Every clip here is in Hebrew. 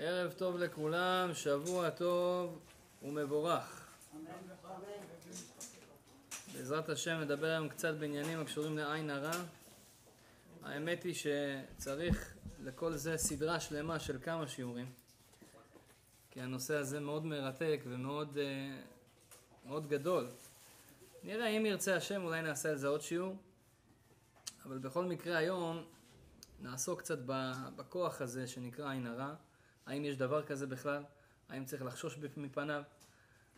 ערב טוב לכולם, שבוע טוב ומבורך. בעזרת השם נדבר היום קצת בעניינים הקשורים לעין הרע. האמת היא שצריך לכל זה סדרה שלמה של כמה שיעורים, כי הנושא הזה מאוד מרתק ומאוד אה, מאוד גדול. נראה אם ירצה השם אולי נעשה על זה עוד שיעור, אבל בכל מקרה היום נעסוק קצת בכוח הזה שנקרא עין הרע. האם יש דבר כזה בכלל? האם צריך לחשוש מפניו?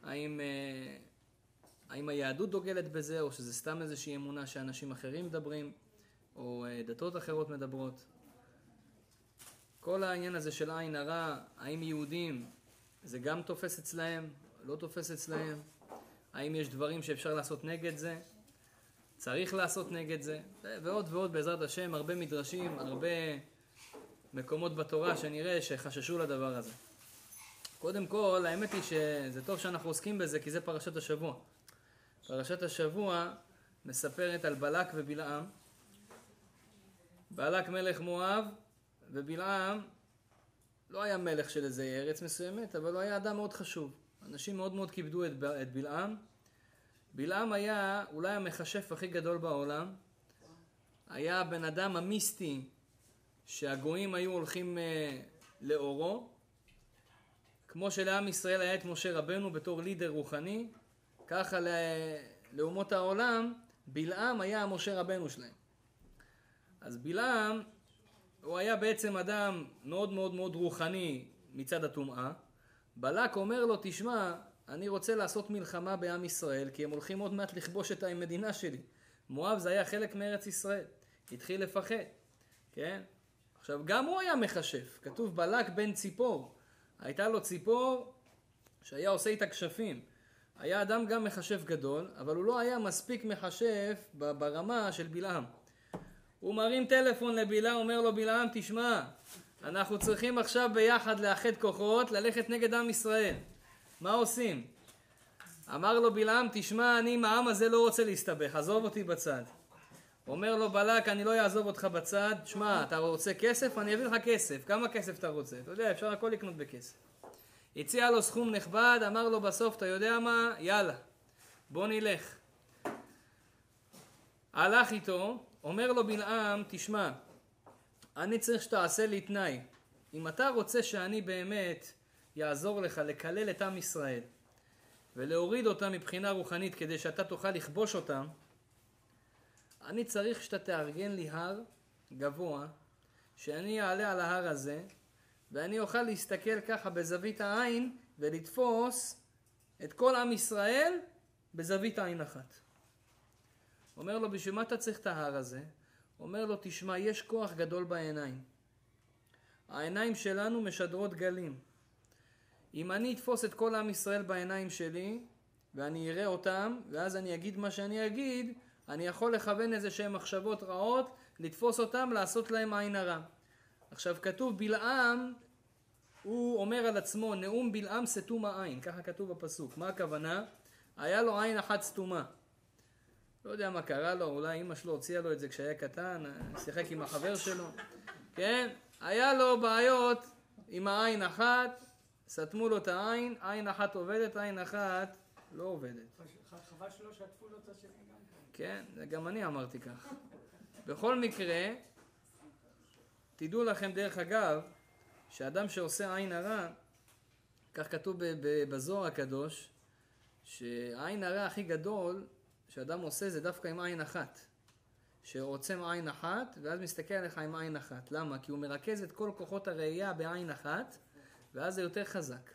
האם, אה, האם היהדות דוגלת בזה, או שזה סתם איזושהי אמונה שאנשים אחרים מדברים, או אה, דתות אחרות מדברות? כל העניין הזה של עין הרע, האם יהודים זה גם תופס אצלהם, לא תופס אצלהם? האם יש דברים שאפשר לעשות נגד זה? צריך לעשות נגד זה? ועוד ועוד בעזרת השם, הרבה מדרשים, הרבה מקומות בתורה שנראה שחששו לדבר הזה. קודם כל, האמת היא שזה טוב שאנחנו עוסקים בזה כי זה פרשת השבוע. פרשת השבוע מספרת על בלק ובלעם. בלק מלך מואב ובלעם לא היה מלך של איזה ארץ מסוימת, אבל הוא היה אדם מאוד חשוב. אנשים מאוד מאוד כיבדו את, את בלעם. בלעם היה אולי המכשף הכי גדול בעולם. היה הבן אדם המיסטי שהגויים היו הולכים אה, לאורו, כמו שלעם ישראל היה את משה רבנו בתור לידר רוחני, ככה לאומות העולם, בלעם היה המשה רבנו שלהם. אז בלעם, הוא היה בעצם אדם מאוד מאוד מאוד רוחני מצד הטומאה. בלק אומר לו, תשמע, אני רוצה לעשות מלחמה בעם ישראל, כי הם הולכים עוד מעט לכבוש את המדינה שלי. מואב זה היה חלק מארץ ישראל. התחיל לפחד, כן? עכשיו, גם הוא היה מכשף. כתוב בלק בן ציפור. הייתה לו ציפור שהיה עושה איתה כשפים. היה אדם גם מכשף גדול, אבל הוא לא היה מספיק מכשף ברמה של בלעם. הוא מרים טלפון לבלעם, אומר לו בלעם, תשמע, אנחנו צריכים עכשיו ביחד לאחד כוחות, ללכת נגד עם ישראל. מה עושים? אמר לו בלעם, תשמע, אני עם העם הזה לא רוצה להסתבך, עזוב אותי בצד. אומר לו בלק, אני לא אעזוב אותך בצד, שמע, אתה רוצה כסף? אני אביא לך כסף. כמה כסף אתה רוצה? אתה יודע, אפשר הכל לקנות בכסף. הציע לו סכום נכבד, אמר לו בסוף, אתה יודע מה? יאללה, בוא נלך. הלך איתו, אומר לו בלעם, תשמע, אני צריך שתעשה לי תנאי. אם אתה רוצה שאני באמת יעזור לך לקלל את עם ישראל ולהוריד אותם מבחינה רוחנית כדי שאתה תוכל לכבוש אותם, אני צריך שאתה תארגן לי הר גבוה, שאני אעלה על ההר הזה, ואני אוכל להסתכל ככה בזווית העין ולתפוס את כל עם ישראל בזווית עין אחת. אומר לו, בשביל מה אתה צריך את ההר הזה? אומר לו, תשמע, יש כוח גדול בעיניים. העיניים שלנו משדרות גלים. אם אני אתפוס את כל עם ישראל בעיניים שלי, ואני אראה אותם, ואז אני אגיד מה שאני אגיד, אני יכול לכוון איזה שהן מחשבות רעות, לתפוס אותם, לעשות להם עין הרע. עכשיו כתוב בלעם, הוא אומר על עצמו, נאום בלעם סתום העין, ככה כתוב בפסוק. מה הכוונה? היה לו עין אחת סתומה. לא יודע מה קרה לו, אולי אמא שלו הוציאה לו את זה כשהיה קטן, שיחק עם החבר שלו, כן? היה לו בעיות עם העין אחת, סתמו לו את העין, עין אחת עובדת, עין אחת לא עובדת. חבל שלא שטפו לו את השני כן, גם אני אמרתי כך. בכל מקרה, תדעו לכם דרך אגב, שאדם שעושה עין הרע, כך כתוב בזוהר הקדוש, שהעין הרע הכי גדול שאדם עושה זה דווקא עם עין אחת. שעוצם עין אחת, ואז מסתכל עליך עם עין אחת. למה? כי הוא מרכז את כל כוחות הראייה בעין אחת, ואז זה יותר חזק.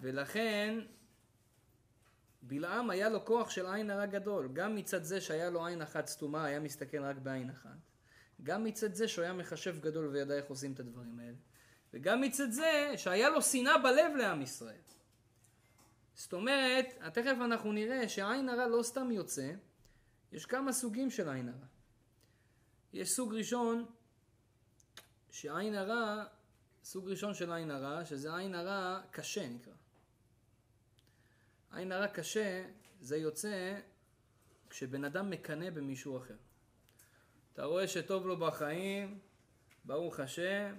ולכן, בלעם היה לו כוח של עין הרע גדול, גם מצד זה שהיה לו עין אחת סתומה, היה מסתכל רק בעין אחת, גם מצד זה שהוא היה מחשב גדול וידע איך עושים את הדברים האלה, וגם מצד זה שהיה לו שנאה בלב לעם ישראל. זאת אומרת, תכף אנחנו נראה שעין הרע לא סתם יוצא, יש כמה סוגים של עין הרע. יש סוג ראשון, שעין הרע, סוג ראשון של עין הרע, שזה עין הרע קשה נקרא. עין הרע קשה זה יוצא כשבן אדם מקנא במישהו אחר. אתה רואה שטוב לו בחיים, ברוך השם,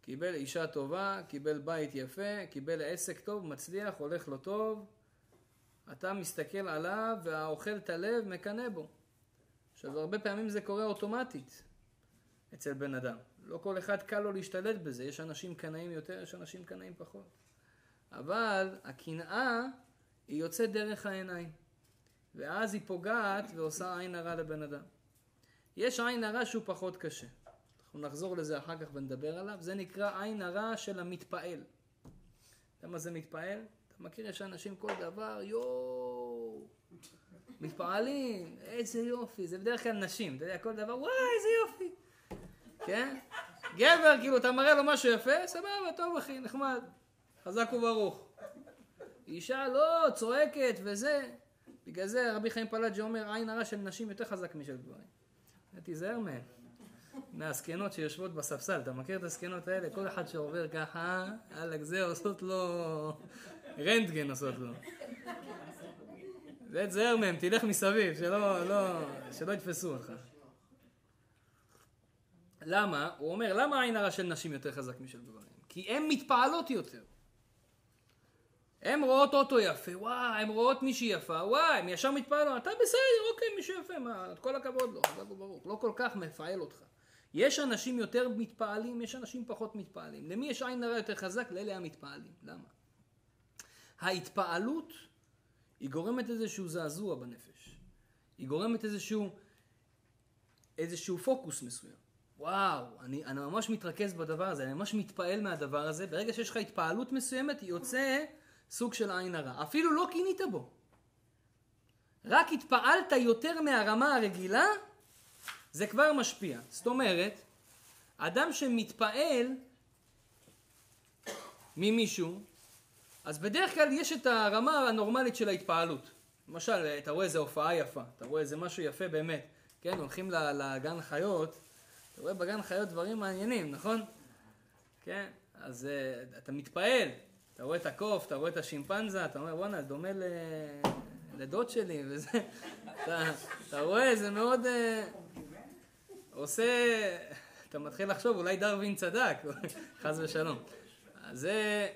קיבל אישה טובה, קיבל בית יפה, קיבל עסק טוב, מצליח, הולך לו טוב. אתה מסתכל עליו והאוכל את הלב מקנא בו. עכשיו, הרבה פעמים זה קורה אוטומטית אצל בן אדם. לא כל אחד קל לו להשתלט בזה, יש אנשים קנאים יותר, יש אנשים קנאים פחות. אבל הקנאה היא יוצאת דרך העיניים. ואז היא פוגעת ועושה עין הרע לבן אדם. יש עין הרע שהוא פחות קשה. אנחנו נחזור לזה אחר כך ונדבר עליו. זה נקרא עין הרע של המתפעל. אתה מה זה מתפעל? אתה מכיר, יש אנשים כל דבר, יואו, מתפעלים, איזה יופי. זה בדרך כלל נשים, אתה יודע, כל דבר, וואי, איזה יופי. כן? גבר, כאילו, אתה מראה לו משהו יפה, סבבה, טוב אחי, נחמד. חזק וברוך. אישה לא, צועקת וזה. בגלל זה רבי חיים פלאג'י אומר, עין הרע של נשים יותר חזק משל גברים. תיזהר מהן. מהזקנות שיושבות בספסל, אתה מכיר את הזקנות האלה? כל אחד שעובר ככה, יאללה, זה עושות לו... רנטגן עושות לו. זה תזהר מהם, תלך מסביב, שלא, לא, שלא יתפסו אותך. למה? הוא אומר, למה עין הרע של נשים יותר חזק משל גברים? כי הן מתפעלות יותר. הן רואות אוטו יפה, וואי, הן רואות מישהי יפה, וואי, הן ישר מתפעלות, אתה בסדר, אוקיי, מישהו יפה, מה, כל הכבוד לו, חזק וברוך, לא כל כך מפעל אותך. יש אנשים יותר מתפעלים, יש אנשים פחות מתפעלים. למי יש עין הרע יותר חזק? לאלה המתפעלים. למה? ההתפעלות היא גורמת איזשהו זעזוע בנפש. היא גורמת איזשהו, איזשהו פוקוס מסוים. וואו, אני, אני ממש מתרכז בדבר הזה, אני ממש מתפעל מהדבר הזה. ברגע שיש לך התפעלות מסוימת, יוצא סוג של עין הרע. אפילו לא קינית בו. רק התפעלת יותר מהרמה הרגילה, זה כבר משפיע. זאת אומרת, אדם שמתפעל ממישהו, אז בדרך כלל יש את הרמה הנורמלית של ההתפעלות. למשל, אתה רואה איזה הופעה יפה, אתה רואה איזה משהו יפה באמת, כן, הולכים לגן חיות, אתה רואה בגן חיות דברים מעניינים, נכון? כן, אז uh, אתה מתפעל, אתה רואה את הקוף, אתה רואה את השימפנזה, אתה אומר, וואנה, דומה ל... לדוד שלי, וזה, אתה, אתה רואה, זה מאוד uh, עושה, אתה מתחיל לחשוב, אולי דרווין צדק, חס ושלום. אז זה,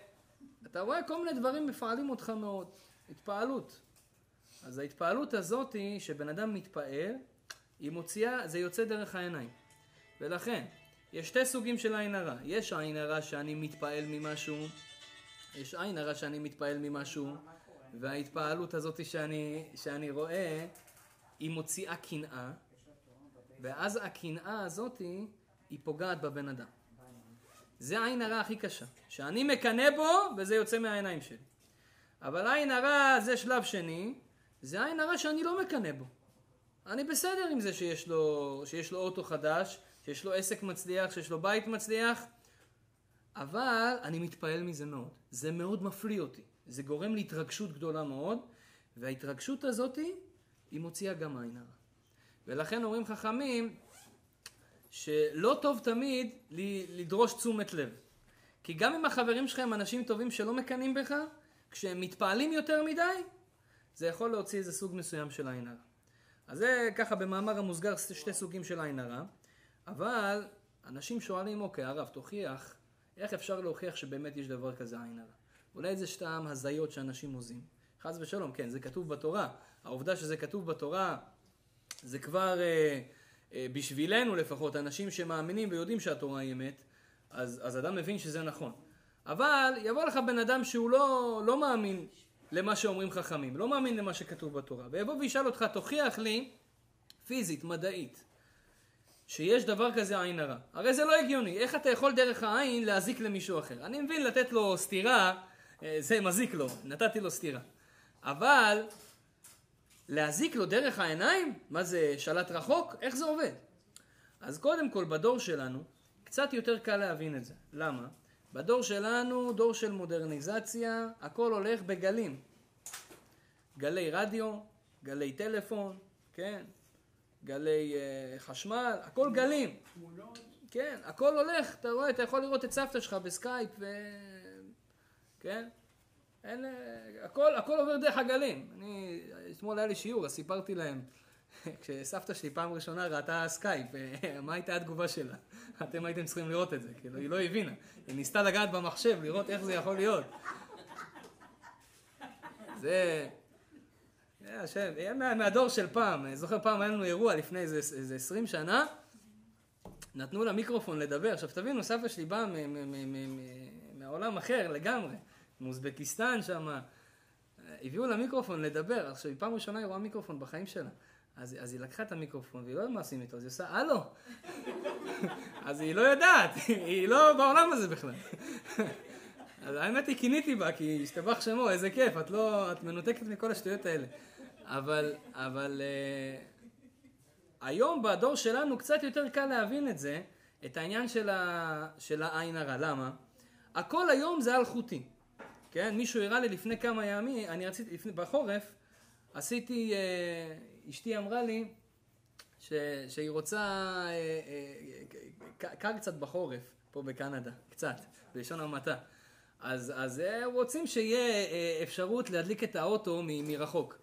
אתה רואה כל מיני דברים מפעלים אותך מאוד, התפעלות. אז ההתפעלות הזאת, שבן אדם מתפעל, היא מוציאה, זה יוצא דרך העיניים. ולכן, יש שתי סוגים של עין הרע. יש עין הרע שאני מתפעל ממשהו, יש עין הרע שאני מתפעל ממשהו, וההתפעלות הזאת שאני, שאני רואה, היא מוציאה קנאה, ואז הקנאה הזאת היא פוגעת בבן אדם. זה עין הרע הכי קשה, שאני מקנא בו וזה יוצא מהעיניים שלי. אבל עין הרע זה שלב שני, זה עין הרע שאני לא מקנא בו. אני בסדר עם זה שיש לו, שיש לו אוטו חדש, שיש לו עסק מצליח, שיש לו בית מצליח, אבל אני מתפעל מזה מאוד. זה מאוד מפליא אותי. זה גורם להתרגשות גדולה מאוד, וההתרגשות הזאת היא מוציאה גם עין הרע. ולכן אומרים חכמים שלא טוב תמיד לדרוש תשומת לב. כי גם אם החברים שלך הם אנשים טובים שלא מקנאים בך, כשהם מתפעלים יותר מדי, זה יכול להוציא איזה סוג מסוים של עין הרע. אז זה ככה במאמר המוסגר שתי סוגים של עין הרע, אבל אנשים שואלים, אוקיי, הרב, תוכיח, איך אפשר להוכיח שבאמת יש דבר כזה עין הרע? אולי זה סתם הזיות שאנשים עוזים. חס ושלום, כן, זה כתוב בתורה. העובדה שזה כתוב בתורה, זה כבר אה, אה, בשבילנו לפחות, אנשים שמאמינים ויודעים שהתורה היא אמת, אז, אז אדם מבין שזה נכון. אבל יבוא לך בן אדם שהוא לא, לא מאמין למה שאומרים חכמים, לא מאמין למה שכתוב בתורה, ויבוא וישאל אותך, תוכיח לי, פיזית, מדעית, שיש דבר כזה עין הרע. הרי זה לא הגיוני, איך אתה יכול דרך העין להזיק למישהו אחר? אני מבין לתת לו סטירה, אה, זה מזיק לו, נתתי לו סטירה. אבל להזיק לו דרך העיניים? מה זה, שלט רחוק? איך זה עובד? אז קודם כל, בדור שלנו, קצת יותר קל להבין את זה. למה? בדור שלנו, דור של מודרניזציה, הכל הולך בגלים. גלי רדיו, גלי טלפון, כן? גלי אה, חשמל, הכל גלים. תמונות. כן, הכל הולך, אתה רואה, אתה יכול לראות את סבתא שלך בסקייפ, ו... כן? אין, אה, הכל, הכל עובר דרך הגלים. אני, אתמול היה לי שיעור, אז סיפרתי להם, כשסבתא שלי פעם ראשונה ראתה סקייפ, אה, מה הייתה התגובה שלה? אתם הייתם צריכים לראות את זה, כאילו, היא לא הבינה. היא ניסתה לגעת במחשב, לראות איך זה יכול להיות. זה... השם, מה, מהדור של פעם, אני זוכר פעם היה לנו אירוע לפני איזה, איזה 20 שנה, נתנו לה מיקרופון לדבר. עכשיו תבינו, סבתא שלי באה מעולם אחר לגמרי, מאוזבקיסטן שם, הביאו לה מיקרופון לדבר. עכשיו, היא פעם ראשונה היא רואה מיקרופון בחיים שלה. אז, אז היא לקחה את המיקרופון והיא לא יודעת מה עושים איתו, אז היא עושה הלו. אז היא לא יודעת, היא לא בעולם הזה בכלל. אז האמת היא קיניתי בה, כי השתבח שמו, איזה כיף, את לא, את מנותקת מכל השטויות האלה. אבל, אבל uh, היום בדור שלנו קצת יותר קל להבין את זה, את העניין של, ה, של העין הרע. למה? הכל היום זה אלחוטי. כן, מישהו הראה לי לפני כמה ימים, אני רציתי, לפני, בחורף, עשיתי, uh, אשתי אמרה לי ש, שהיא רוצה uh, קר קצת בחורף, פה בקנדה, קצת, בלשון המעטה. אז, אז רוצים שיהיה אפשרות להדליק את האוטו מ, מרחוק.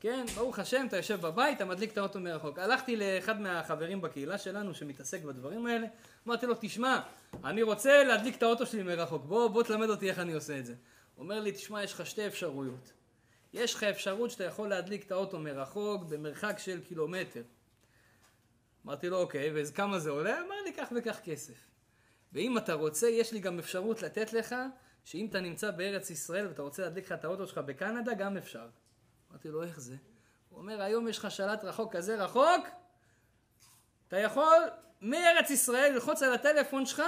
כן, ברוך השם, אתה יושב בבית, אתה מדליק את האוטו מרחוק. הלכתי לאחד מהחברים בקהילה שלנו שמתעסק בדברים האלה, אמרתי לו, תשמע, אני רוצה להדליק את האוטו שלי מרחוק, בוא, בוא תלמד אותי איך אני עושה את זה. הוא אומר לי, תשמע, יש לך שתי אפשרויות. יש לך אפשרות שאתה יכול להדליק את האוטו מרחוק במרחק של קילומטר. אמרתי לו, אוקיי, וכמה זה עולה? אמר לי, כך וכך כסף. ואם אתה רוצה, יש לי גם אפשרות לתת לך, שאם אתה נמצא בארץ ישראל ואתה רוצה להדליק לך את האוטו שלך בקנדה, גם אפשר. אמרתי לו, איך זה? הוא אומר, היום יש לך שלט רחוק כזה רחוק, אתה יכול מארץ ישראל ללחוץ על הטלפון שלך,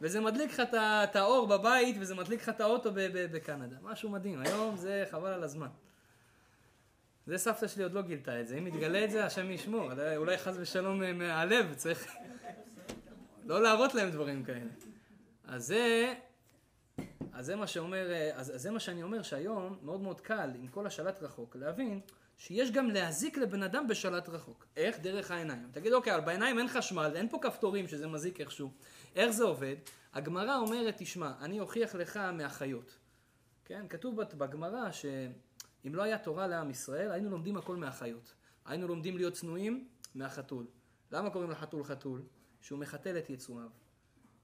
וזה מדליק לך את האור בבית, וזה מדליק לך את האוטו בקנדה. משהו מדהים, היום זה חבל על הזמן. זה סבתא שלי עוד לא גילתה את זה, אם יתגלה את זה, השם ישמור, אולי חס ושלום אה, מהלב, צריך לא להראות להם דברים כאלה. אז זה אז זה מה שאומר, אה, אז, אז זה מה שאני אומר שהיום מאוד מאוד קל עם כל השלט רחוק להבין שיש גם להזיק לבן אדם בשלט רחוק. איך? דרך העיניים. תגיד אוקיי, אבל בעיניים אין חשמל, אין פה כפתורים שזה מזיק איכשהו. איך זה עובד? הגמרא אומרת, תשמע, אני אוכיח לך מהחיות. כן? כתוב בגמרא שאם לא היה תורה לעם ישראל, היינו לומדים הכל מהחיות. היינו לומדים להיות צנועים מהחתול. למה קוראים לחתול חתול? שהוא מחתל את יצואיו.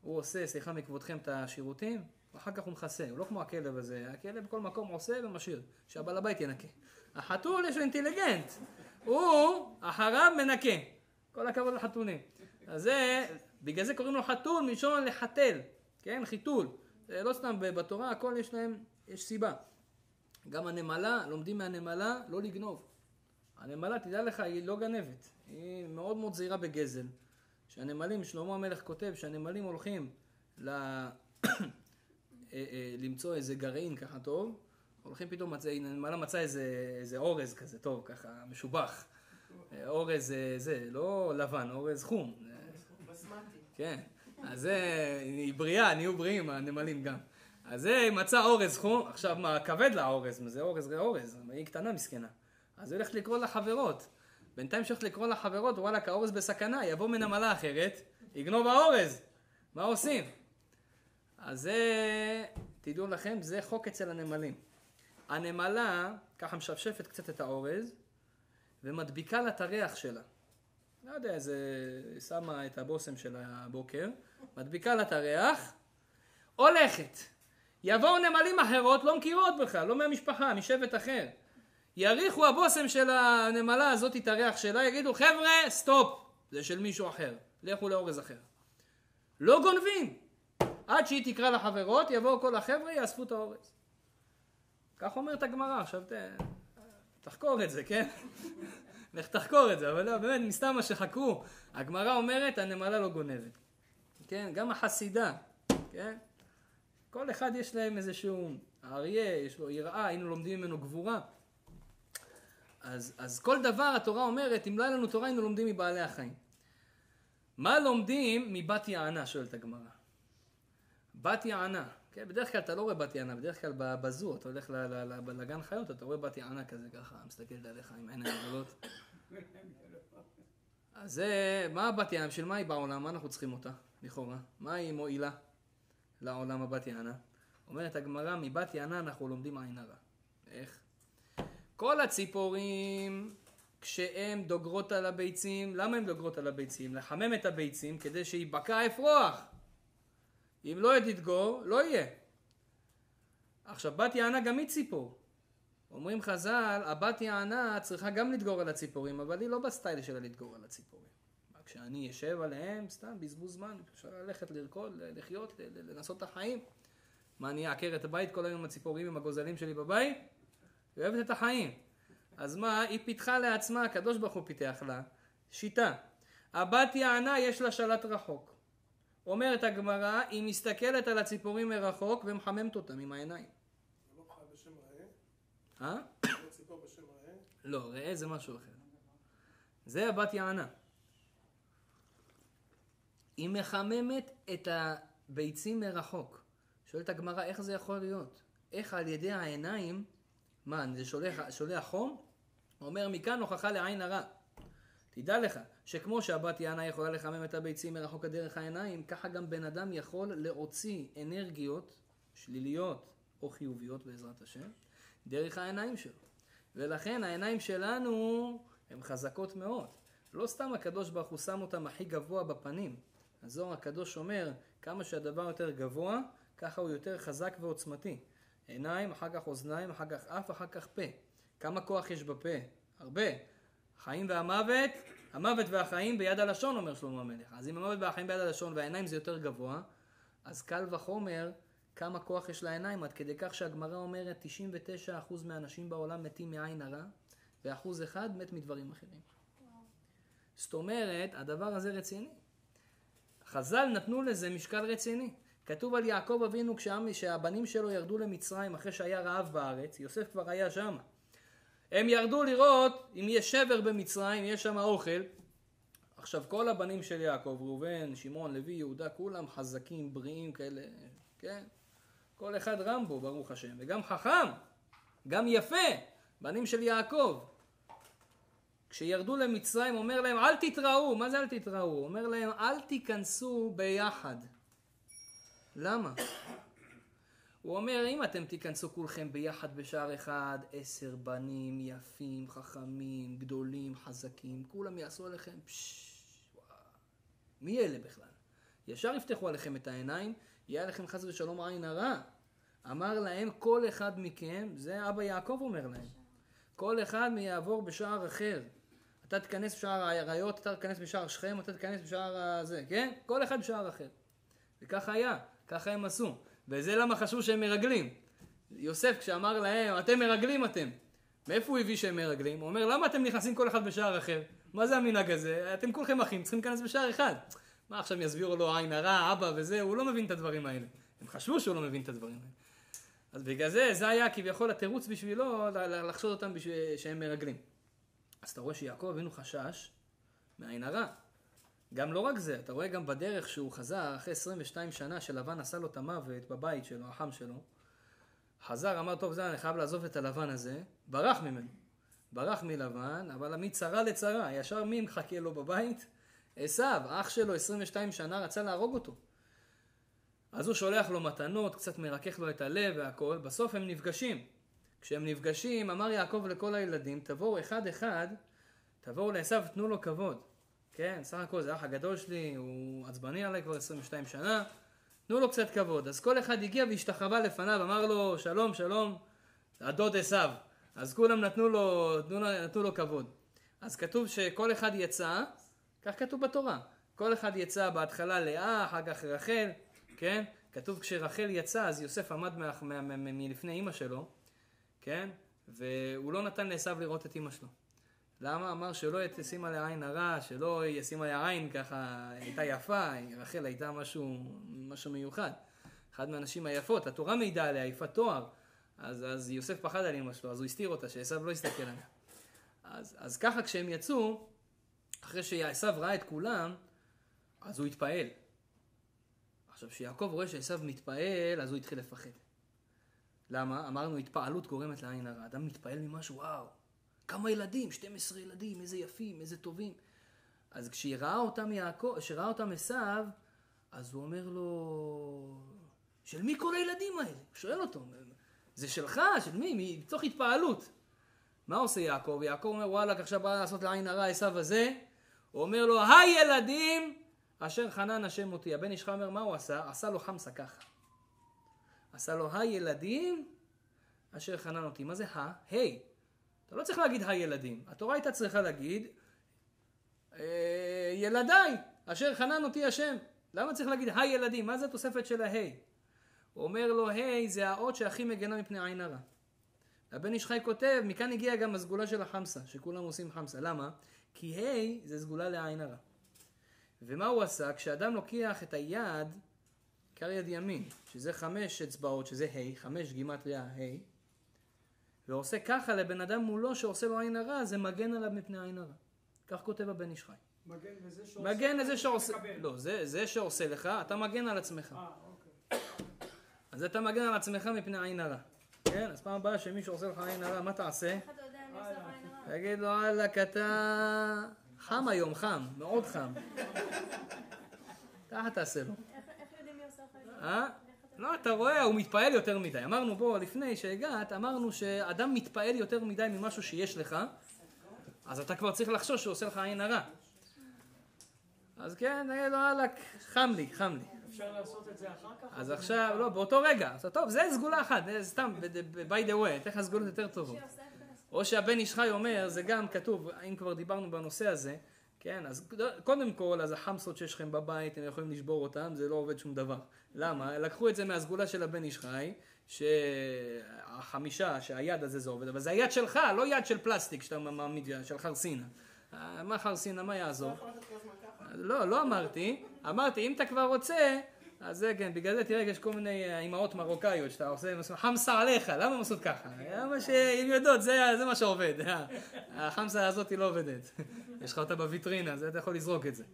הוא עושה, סליחה מכבודכם, את השירותים, ואחר כך הוא מכסה, הוא לא כמו הכלב הזה, הכלב בכל מקום עושה ומשאיר, שהבעל הבית ינקה. החתול יש לו אינטליגנט, הוא אחריו מנקה. כל הכבוד לחתולים. אז זה, בגלל זה קוראים לו חתול מלשון לחתל, כן? חיתול. זה לא סתם, בתורה הכל יש להם, יש סיבה. גם הנמלה, לומדים מהנמלה לא לגנוב. הנמלה, תדע לך, היא לא גנבת. היא מאוד מאוד זהירה בגזל. שהנמלים, שלמה המלך כותב שהנמלים הולכים ל... אה, אה, למצוא איזה גרעין ככה טוב, הולכים פתאום, נמלה מצא איזה, איזה אורז כזה טוב, ככה משובח. אה, אורז זה, לא לבן, אורז חום. כן, אז זה, היא בריאה, נהיו בריאים הנמלים גם. אז זה מצא אורז חום, עכשיו מה, כבד לה אורז, זה אורז אורז, היא קטנה מסכנה. אז היא הולכת לקרוא לחברות. בינתיים שהולכת לקרוא לחברות, וואלה, האורז בסכנה, יבוא מנמלה אחרת, יגנוב האורז. מה עושים? אז זה, תדעו לכם, זה חוק אצל הנמלים. הנמלה ככה משפשפת קצת את האורז ומדביקה לה את הריח שלה. לא יודע, איזה, שמה את הבושם של הבוקר, מדביקה לה את הריח, הולכת. יבואו נמלים אחרות, לא מכירות בכלל, לא מהמשפחה, משבט אחר. יריחו הבושם של הנמלה הזאת את הריח שלה, יגידו חבר'ה, סטופ, זה של מישהו אחר, לכו לאורז אחר. לא גונבים, עד שהיא תקרא לחברות, יבואו כל החבר'ה, יאספו את האורז. כך אומרת הגמרא, עכשיו ת... תחקור את זה, כן? לך תחקור את זה, אבל לא, באמת, מסתם מה שחקרו. הגמרא אומרת, הנמלה לא גונבת. כן? גם החסידה, כן? כל אחד יש להם איזשהו, האריה, יש לו יראה, היינו לומדים ממנו גבורה. אז, אז כל דבר התורה אומרת, אם לא היה לנו תורה היינו לומדים מבעלי החיים. מה לומדים מבת יענה, שואלת הגמרא. בת יענה, כן? בדרך כלל אתה לא רואה בת יענה, בדרך כלל בזו, אתה הולך לגן חיות, אתה רואה בת יענה כזה ככה, מסתכלת עליך עם עיניים גדולות. אז זה, מה הבת יענה, בשביל מה היא בעולם? מה אנחנו צריכים אותה, לכאורה? מה היא מועילה לעולם הבת יענה? אומרת הגמרא, מבת יענה אנחנו לומדים עין הרע. איך? כל הציפורים כשהן דוגרות על הביצים, למה הן דוגרות על הביצים? לחמם את הביצים כדי שייבקע האפרוח. אם לא תדגור, לא יהיה. עכשיו בת יענה גם היא ציפור. אומרים חז"ל, הבת יענה צריכה גם לדגור על הציפורים, אבל היא לא בסטייל שלה לדגור על הציפורים. כשאני אשב עליהם, סתם בזבוז זמן, אפשר ללכת לרקוד, לחיות, לנסות את החיים. מה, אני אעקר את הבית כל היום עם הציפורים, עם הגוזלים שלי בבית? היא אוהבת את החיים. אז מה, היא פיתחה לעצמה, הקדוש ברוך הוא פיתח לה, שיטה. הבת יענה יש לה שלט רחוק. אומרת הגמרא, היא מסתכלת על הציפורים מרחוק ומחממת אותם עם העיניים. לא חי בשם ראה? אה? לא ציפור בשם ראה? לא, ראה זה משהו אחר. זה הבת יענה. היא מחממת את הביצים מרחוק. שואלת הגמרא, איך זה יכול להיות? איך על ידי העיניים, מה, זה שולח, שולח חום? אומר, מכאן הוכחה לעין הרע. תדע לך, שכמו שהבת יענה יכולה לחמם את הביצים מרחוק הדרך העיניים, ככה גם בן אדם יכול להוציא אנרגיות שליליות או חיוביות בעזרת השם, דרך העיניים שלו. ולכן העיניים שלנו הן חזקות מאוד. לא סתם הקדוש ברוך הוא שם אותם הכי גבוה בפנים. הזוהר הקדוש אומר, כמה שהדבר יותר גבוה, ככה הוא יותר חזק ועוצמתי. עיניים, אחר כך אוזניים, אחר כך אף, אחר כך פה. כמה כוח יש בפה? הרבה. החיים והמוות, המוות והחיים ביד הלשון, אומר שלמה המלך. אז אם המוות והחיים ביד הלשון והעיניים זה יותר גבוה, אז קל וחומר כמה כוח יש לעיניים, עד כדי כך שהגמרא אומרת 99% מהאנשים בעולם מתים מעין הרע, ואחוז אחד מת מדברים אחרים. זאת אומרת, הדבר הזה רציני. חז"ל נתנו לזה משקל רציני. כתוב על יעקב אבינו כשהבנים שלו ירדו למצרים אחרי שהיה רעב בארץ, יוסף כבר היה שם. הם ירדו לראות אם יש שבר במצרים, יש שם אוכל. עכשיו כל הבנים של יעקב, ראובן, שמעון, לוי, יהודה, כולם חזקים, בריאים כאלה, כן? כל אחד רמבו, ברוך השם, וגם חכם, גם יפה, בנים של יעקב. כשירדו למצרים אומר להם אל תתראו, מה זה אל תתראו? אומר להם אל תיכנסו ביחד. למה? הוא אומר אם אתם תיכנסו כולכם ביחד בשער אחד, עשר בנים יפים, חכמים, גדולים, חזקים, כולם יעשו עליכם פשש, מי אלה בכלל? ישר יפתחו עליכם את העיניים, יהיה לכם חס ושלום עין הרע. אמר להם כל אחד מכם, זה אבא יעקב אומר להם, כל אחד יעבור בשער אחר. אתה תיכנס בשער האריות, אתה תיכנס בשער שכם, אתה תיכנס בשער הזה, כן? כל אחד בשער אחר. וככה היה, ככה הם עשו. וזה למה חשבו שהם מרגלים. יוסף כשאמר להם, אתם מרגלים אתם. מאיפה הוא הביא שהם מרגלים? הוא אומר, למה אתם נכנסים כל אחד בשער אחר? מה זה המנהג הזה? אתם כולכם אחים, צריכים להיכנס בשער אחד. מה עכשיו יסבירו לו עין הרע, אבא וזה, הוא לא מבין את הדברים האלה. הם חשבו שהוא לא מבין את הדברים האלה. אז בגלל זה, זה היה כביכול התירוץ בשבילו לחשוד אותם בשביל שהם מרגלים. אז אתה רואה שיעקב אבינו חשש מעין הרע. גם לא רק זה, אתה רואה גם בדרך שהוא חזר, אחרי 22 שנה שלבן עשה לו את המוות בבית שלו, החם שלו, חזר, אמר, טוב, זה אני חייב לעזוב את הלבן הזה, ברח ממנו. ברח מלבן, אבל מצרה לצרה, ישר מי מחכה לו בבית? עשיו, אח שלו 22 שנה רצה להרוג אותו. אז הוא שולח לו מתנות, קצת מרכך לו את הלב והכל, בסוף הם נפגשים. כשהם נפגשים, אמר יעקב לכל הילדים, תבואו אחד אחד, תבואו לעשו, תנו לו כבוד. כן, סך הכל זה האח הגדול שלי, הוא עצבני עליי כבר 22 שנה, תנו לו קצת כבוד. אז כל אחד הגיע והשתחווה לפניו, אמר לו, שלום, שלום, הדוד עשו. אז כולם נתנו לו, נתנו, לו, נתנו לו כבוד. אז כתוב שכל אחד יצא, כך כתוב בתורה, כל אחד יצא בהתחלה לאה, אחר כך רחל, כן? כתוב כשרחל יצא, אז יוסף עמד מלפני אימא שלו, כן? והוא לא נתן לעשו לראות את אימא שלו. למה? אמר שלא ישים עליה עין הרע, שלא ישים עליה עין ככה, הייתה יפה, רחל הייתה משהו, משהו מיוחד. אחת מהנשים היפות, התורה מעידה עליה, יפת תואר. אז, אז יוסף פחד על אמא שלו, אז הוא הסתיר אותה, שעשו לא יסתכל עליה. אז, אז ככה כשהם יצאו, אחרי שעשו ראה את כולם, אז הוא התפעל. עכשיו, כשיעקב רואה שעשו מתפעל, אז הוא התחיל לפחד. למה? אמרנו, התפעלות גורמת לעין הרע. אדם מתפעל ממשהו, וואו, כמה ילדים, 12 ילדים, איזה יפים, איזה טובים. אז כשראה אותם יעקב, כשראה אותם עשיו, אז הוא אומר לו, של מי כל הילדים האלה? הוא שואל אותו, זה שלך, של מי? מתוך התפעלות. מה עושה יעקב? יעקב אומר וואלכ עכשיו בא לעשות לעין הרע עשיו הזה, הוא אומר לו הילדים אשר חנן השם אותי. הבן איש אומר מה הוא עשה? עשה לו חמסה ככה. עשה לו הילדים אשר חנן אותי. מה זה ה? היי. אתה לא צריך להגיד הילדים. התורה הייתה צריכה להגיד אה, ילדיי אשר חנן אותי השם. למה צריך להגיד הילדים? מה זה התוספת של ההי? הוא אומר לו היי זה האות שהכי מגנה מפני עין הרע. הבן איש חי כותב, מכאן הגיעה גם הסגולה של החמסה, שכולם עושים חמסה. למה? כי ה' זה סגולה לעין הרע. ומה הוא עשה? כשאדם לוקח את היד, עיקר יד ימין, שזה חמש אצבעות, שזה ה', חמש גימטריה ה', ועושה ככה לבן אדם מולו שעושה לו עין הרע, זה מגן עליו מפני עין הרע. כך כותב הבן איש חי. מגן לזה שעושה... מגן לזה שעושה... מקבל. לא, זה, זה שעושה לך, אתה מגן על עצמך. אה, אוקיי. אז אתה מגן על עצמך מפני עין הרע. כן? אז פעם הבאה שמישהו עושה לך עין הרע, מה תעשה? איך אתה יודע מי עושה לך עין הרע? תגיד לו, וואלכ, אתה... חם היום, חם, מאוד חם. ככה תעשה לו. איך איך יודעים מי עושה לך עין הרע? לא, אתה רואה, הוא מתפעל יותר מדי. אמרנו פה, לפני שהגעת, אמרנו שאדם מתפעל יותר מדי ממשהו שיש לך, אז אתה כבר צריך לחשוש שהוא עושה לך עין הרע. אז כן, תגיד לו, וואלכ, חם לי, חם לי. אפשר לעשות את זה אחר כך? אז עכשיו, לא, באותו רגע. אז טוב, זה סגולה אחת, זה סתם, ב- by the way, אתן לך סגולות יותר טובות. או שהבן איש חי אומר, זה גם כתוב, אם כבר דיברנו בנושא הזה, כן, אז קודם כל, אז החמסות שיש לכם בבית, הם יכולים לשבור אותם, זה לא עובד שום דבר. למה? לקחו את זה מהסגולה של הבן איש חי, שהחמישה, שהיד הזה זה עובד, אבל זה היד שלך, לא יד של פלסטיק שאתה מעמיד, של חרסינה. אה, מה חרסינה, מה יעזור? לא, לא אמרתי, אמרתי, אם אתה כבר רוצה, אז זה כן, בגלל זה תראה, יש כל מיני אה, אימהות מרוקאיות שאתה עושה, חמסה עליך, למה הם עושות ככה? למה שהן יודעות, זה, זה מה שעובד, אה, החמסה הזאת היא לא עובדת. יש לך אותה בוויטרינה, זה אתה יכול לזרוק את זה.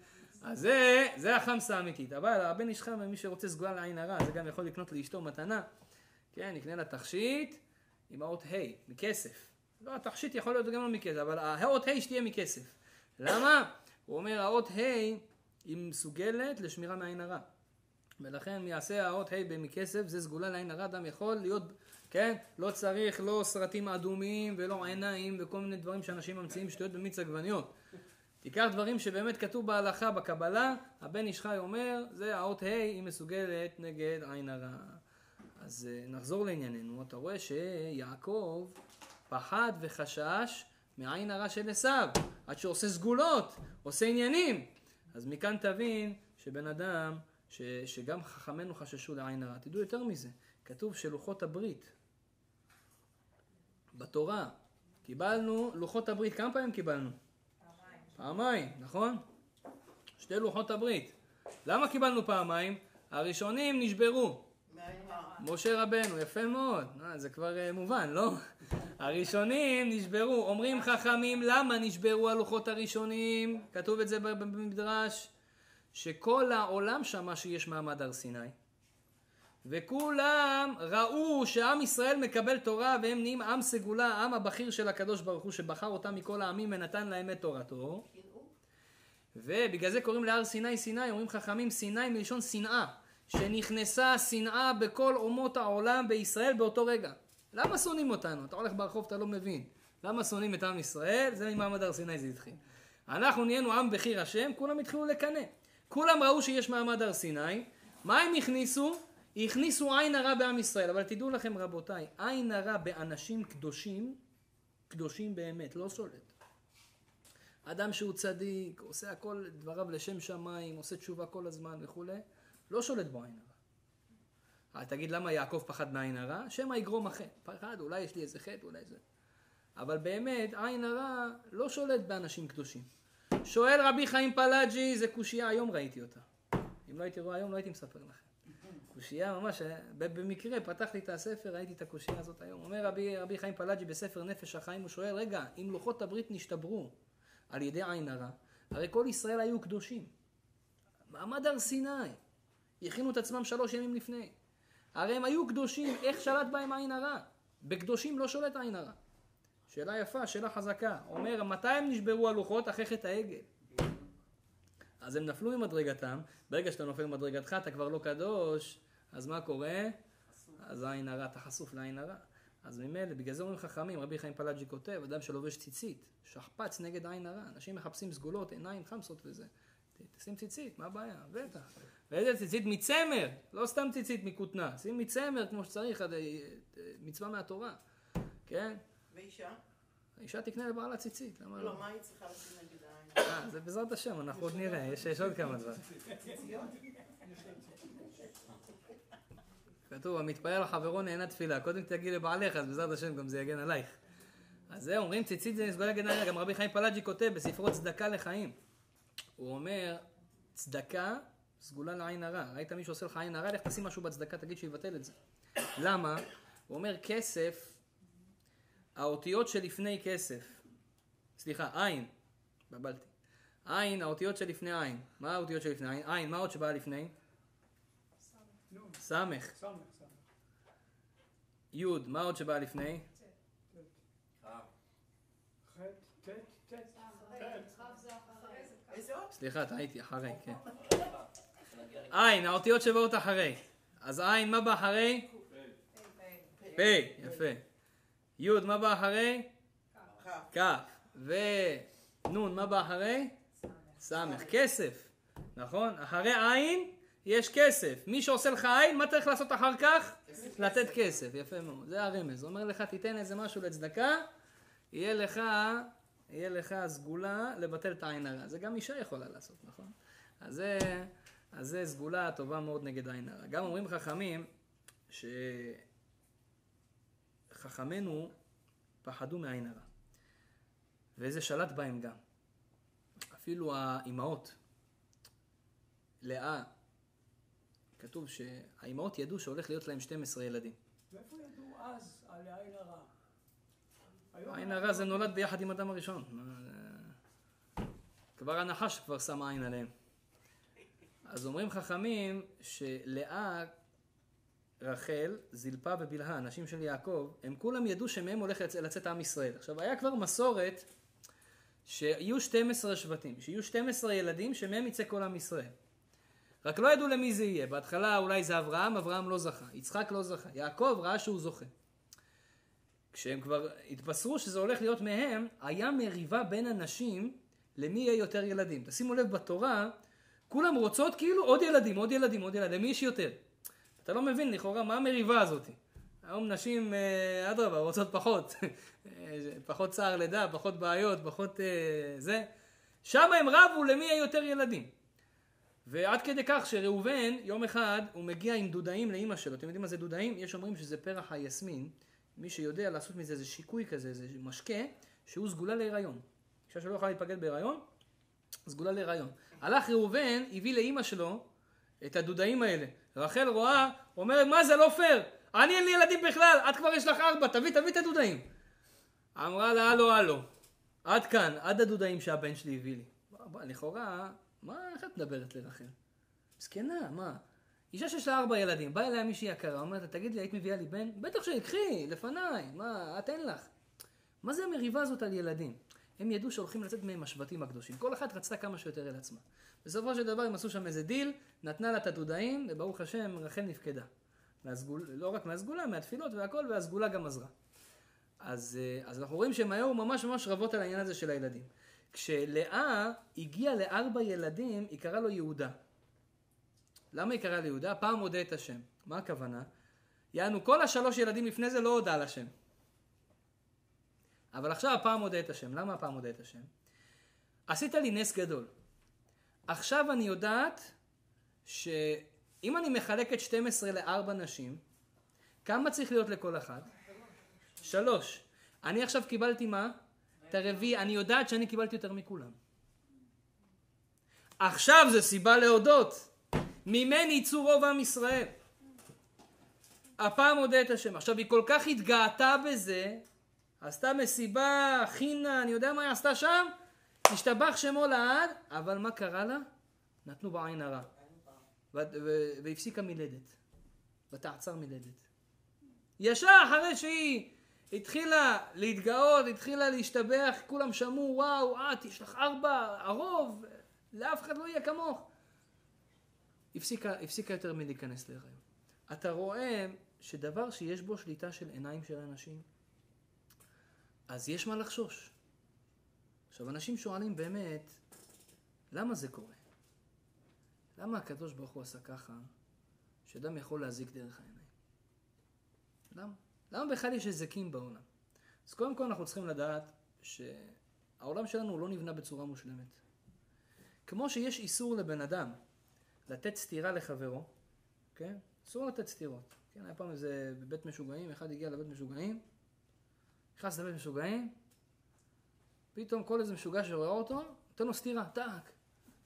אז זה, זה החמסה האמיתית. אבל הבן איש חם, מי שרוצה סגולה לעין הרע, זה גם יכול לקנות לאשתו מתנה. כן, יקנה לה תכשיט עם האות ה', מכסף. לא, התכשיט יכול להיות גם לא מכסף, אבל האות ה' שתהיה מכסף. למה? הוא אומר, האות ה' היא מסוגלת לשמירה מעין הרע. ולכן יעשה האות ה' מכסף, זה סגולה לעין הרע, אדם יכול להיות, כן, לא צריך לא סרטים אדומים ולא עיניים וכל מיני דברים שאנשים ממציאים שטויות במיץ עגבניות. תיקח דברים שבאמת כתוב בהלכה, בקבלה, הבן איש חי אומר, זה האות ה' היא מסוגלת נגד עין הרע. אז אה, נחזור לענייננו, אתה רואה שיעקב פחד וחשש מעין הרע של עשיו, עד שעושה סגולות, עושה עניינים. אז מכאן תבין שבן אדם, ש, שגם חכמינו חששו לעין הרע. תדעו יותר מזה, כתוב שלוחות הברית בתורה, קיבלנו לוחות הברית, כמה פעמים קיבלנו? פעמיים, נכון? שתי לוחות הברית. למה קיבלנו פעמיים? הראשונים נשברו. משה רבנו, יפה מאוד, אה, זה כבר אה, מובן, לא? הראשונים נשברו, אומרים חכמים למה נשברו הלוחות הראשונים, כתוב את זה במדרש, שכל העולם שמע שיש מעמד הר סיני, וכולם ראו שעם ישראל מקבל תורה והם נהיים עם סגולה, העם הבכיר של הקדוש ברוך הוא שבחר אותם מכל העמים ונתן להם את תורתו, ובגלל זה קוראים להר סיני סיני, אומרים חכמים סיני מלשון שנאה. שנכנסה שנאה בכל אומות העולם בישראל באותו רגע. למה שונאים אותנו? אתה הולך ברחוב, אתה לא מבין. למה שונאים את עם ישראל? זה ממעמד הר סיני זה התחיל. אנחנו נהיינו עם בחיר השם, כולם התחילו לקנא. כולם ראו שיש מעמד הר סיני, מה הם הכניסו? הכניסו עין הרע בעם ישראל. אבל תדעו לכם רבותיי, עין הרע באנשים קדושים, קדושים באמת, לא שולט. אדם שהוא צדיק, עושה הכל דבריו לשם שמיים, עושה תשובה כל הזמן וכולי, לא שולט בו עין הרע. תגיד למה יעקב פחד מעין הרע? שמא יגרום החטא. פחד, אולי יש לי איזה חטא, אולי זה. אבל באמת, עין הרע לא שולט באנשים קדושים. שואל רבי חיים פלאג'י, זה קושייה, היום ראיתי אותה. אם לא הייתי רואה היום, לא הייתי מספר לכם. קושייה ממש, במקרה פתחתי את הספר, ראיתי את הקושייה הזאת היום. אומר רבי, רבי חיים פלאג'י בספר נפש החיים, הוא שואל, רגע, אם לוחות הברית נשתברו על ידי עין הרע, הרי כל ישראל היו קדושים. מעמד הר סיני. הכינו את עצמם שלוש ימים לפני. הרי הם היו קדושים, איך שלט בהם עין הרע? בקדושים לא שולט עין הרע. שאלה יפה, שאלה חזקה. אומר, מתי הם נשברו הלוחות? אחרי חטא העגל. אז הם נפלו ממדרגתם, ברגע שאתה נופל ממדרגתך אתה כבר לא קדוש, אז מה קורה? אז עין הרע, אתה חשוף לעין הרע. אז ממילא, בגלל זה אומרים חכמים, רבי חיים פלאג'י כותב, אדם שלובש ציצית, שכפ"ץ נגד עין הרע, אנשים מחפשים סגולות, עיניים חמסות וזה. תשים ציצית, מה הבעיה? בטח. ואיזה ציצית? מצמר, לא סתם ציצית מכותנה, שים מצמר כמו שצריך, מצווה מהתורה, כן? ואישה? האישה תקנה לבעלה ציצית, למה לא, לא? מה היא צריכה לשים נגד העין? אה, זה בעזרת השם, אנחנו עוד נראה, יש עוד כמה דברים. כתוב, המתפלל לחברו נהנה תפילה, קודם תגיעי לבעלך, אז בעזרת השם גם זה יגן עלייך. אז זה אומרים ציצית זה סגולה גן עליה, גם רבי חיים פלאג'י כותב בספרו צדקה לחיים. הוא אומר, צדקה סגולה לעין הרע. ראית מישהו עושה לך עין הרע, לך תשים משהו בצדקה, תגיד שיבטל את זה. למה? הוא אומר, כסף, האותיות שלפני כסף, סליחה, עין, בלבלתי. עין, האותיות שלפני עין. מה האותיות שלפני עין? עין, מה עוד שבאה לפני? סמך. סמך, סמך. י', מה עוד שבא לפני? סליחה, טעיתי, אחרי, כן. עין, האותיות שבאות אחרי. אז עין, מה בא אחרי? פ', יפה. י', מה בא אחרי? כ'. ונ', מה בא אחרי? ס', כסף. נכון? אחרי עין יש כסף. מי שעושה לך עין, מה צריך לעשות אחר כך? לתת כסף. יפה מאוד. זה הרמז. אומר לך, תיתן איזה משהו לצדקה, יהיה לך, יהיה לך סגולה לבטל את העין הרע. זה גם אישה יכולה לעשות, נכון? אז זה, אז זה סגולה טובה מאוד נגד העין הרע. גם אומרים חכמים, שחכמינו פחדו מעין הרע. וזה שלט בהם גם. אפילו האימהות, לאה, כתוב שהאימהות ידעו שהולך להיות להם 12 ילדים. מאיפה ידעו אז על העין הרע? העין הרע זה נולד ביחד עם אדם הראשון. כבר הנחש כבר שם עין עליהם. אז אומרים חכמים שלאה, רחל, זלפה ובלהה, הנשים של יעקב, הם כולם ידעו שמהם הולך לצ- לצאת עם ישראל. עכשיו, היה כבר מסורת שיהיו 12 שבטים, שיהיו 12 ילדים שמהם יצא כל עם ישראל. רק לא ידעו למי זה יהיה. בהתחלה אולי זה אברהם, אברהם לא זכה. יצחק לא זכה. יעקב ראה שהוא זוכה. כשהם כבר התבשרו שזה הולך להיות מהם, היה מריבה בין הנשים למי יהיה יותר ילדים. תשימו לב, בתורה, כולם רוצות כאילו עוד ילדים, עוד ילדים, עוד ילדים. למי יש יותר? אתה לא מבין לכאורה מה המריבה הזאת. היום נשים, אה, אדרבה, רוצות פחות. אה, פחות צער לידה, פחות בעיות, פחות אה, זה. שם הם רבו למי יהיה יותר ילדים. ועד כדי כך שראובן, יום אחד, הוא מגיע עם דודאים לאימא שלו. אתם יודעים מה זה דודאים? יש אומרים שזה פרח היסמין. מי שיודע לעשות מזה איזה שיקוי כזה, איזה משקה, שהוא סגולה להיריון. אישה שלא יכולה להתפקד בהיריון, סגולה להיריון. הלך ראובן, הביא לאימא שלו את הדודאים האלה. רחל רואה, אומרת, מה זה לא פייר? אני אין לי ילדים בכלל, את כבר יש לך ארבע, תביא, תביא את הדודאים. אמרה לה, הלו, הלו, עד כאן, עד הדודאים שהבן שלי הביא לי. לכאורה, מה, איך את מדברת לרחל? זקנה, מה? אישה שיש לה ארבע ילדים, באה אליה מישהי יקרה, אומרת תגיד לי, היית מביאה לי בן? בטח שקחי, לפניי, מה, את אין לך. מה זה המריבה הזאת על ילדים? הם ידעו שהולכים לצאת מהם השבטים הקדושים. כל אחת רצתה כמה שיותר אל עצמה. בסופו של דבר הם עשו שם איזה דיל, נתנה לה את הדודאים, וברוך השם, רחל נפקדה. מהסגול, לא רק מהסגולה, מהתפילות והכל, והסגולה גם עזרה. אז, אה, אז אנחנו רואים שהם היו ממש ממש רבות על העניין הזה של הילדים. כשלאה הגיעה לארבע ילדים, היא קראה לו יהודה. למה היא קראה ליהודה? פעם הודה את השם. מה הכוונה? יענו, כל השלוש ילדים לפני זה לא הודה על השם. אבל עכשיו הפעם הודה את השם. למה הפעם הודה את השם? עשית לי נס גדול. עכשיו אני יודעת שאם אני מחלק את 12 לארבע נשים, כמה צריך להיות לכל אחת? שלוש. אני עכשיו קיבלתי מה? את הרביעי. אני יודעת שאני קיבלתי יותר מכולם. עכשיו זה סיבה להודות. ממני יצאו רוב עם ישראל. הפעם הודה את השם. עכשיו היא כל כך התגאתה בזה, עשתה מסיבה, חינה, אני יודע מה היא עשתה שם? השתבח שמו לעד, אבל מה קרה לה? נתנו בה עין הרע. והפסיקה מלדת. ותעצר מלדת. ישר אחרי שהיא התחילה להתגאות, התחילה להשתבח, כולם שמעו, וואו, את, יש לך ארבע, הרוב, לאף אחד לא יהיה כמוך. הפסיקה, הפסיקה יותר מלהיכנס להיריון. אתה רואה שדבר שיש בו שליטה של עיניים של אנשים, אז יש מה לחשוש. עכשיו, אנשים שואלים באמת, למה זה קורה? למה הקדוש ברוך הוא עשה ככה, שאדם יכול להזיק דרך העיניים? למה? למה בכלל יש היזקים בעולם? אז קודם כל אנחנו צריכים לדעת שהעולם שלנו לא נבנה בצורה מושלמת. כמו שיש איסור לבן אדם לתת סטירה לחברו, כן? אסור לתת סטירות. כן, היה פעם איזה בבית משוגעים, אחד הגיע לבית משוגעים, נכנס לבית משוגעים, פתאום כל איזה משוגע שרואה אותו, נותן לו סטירה, טאק,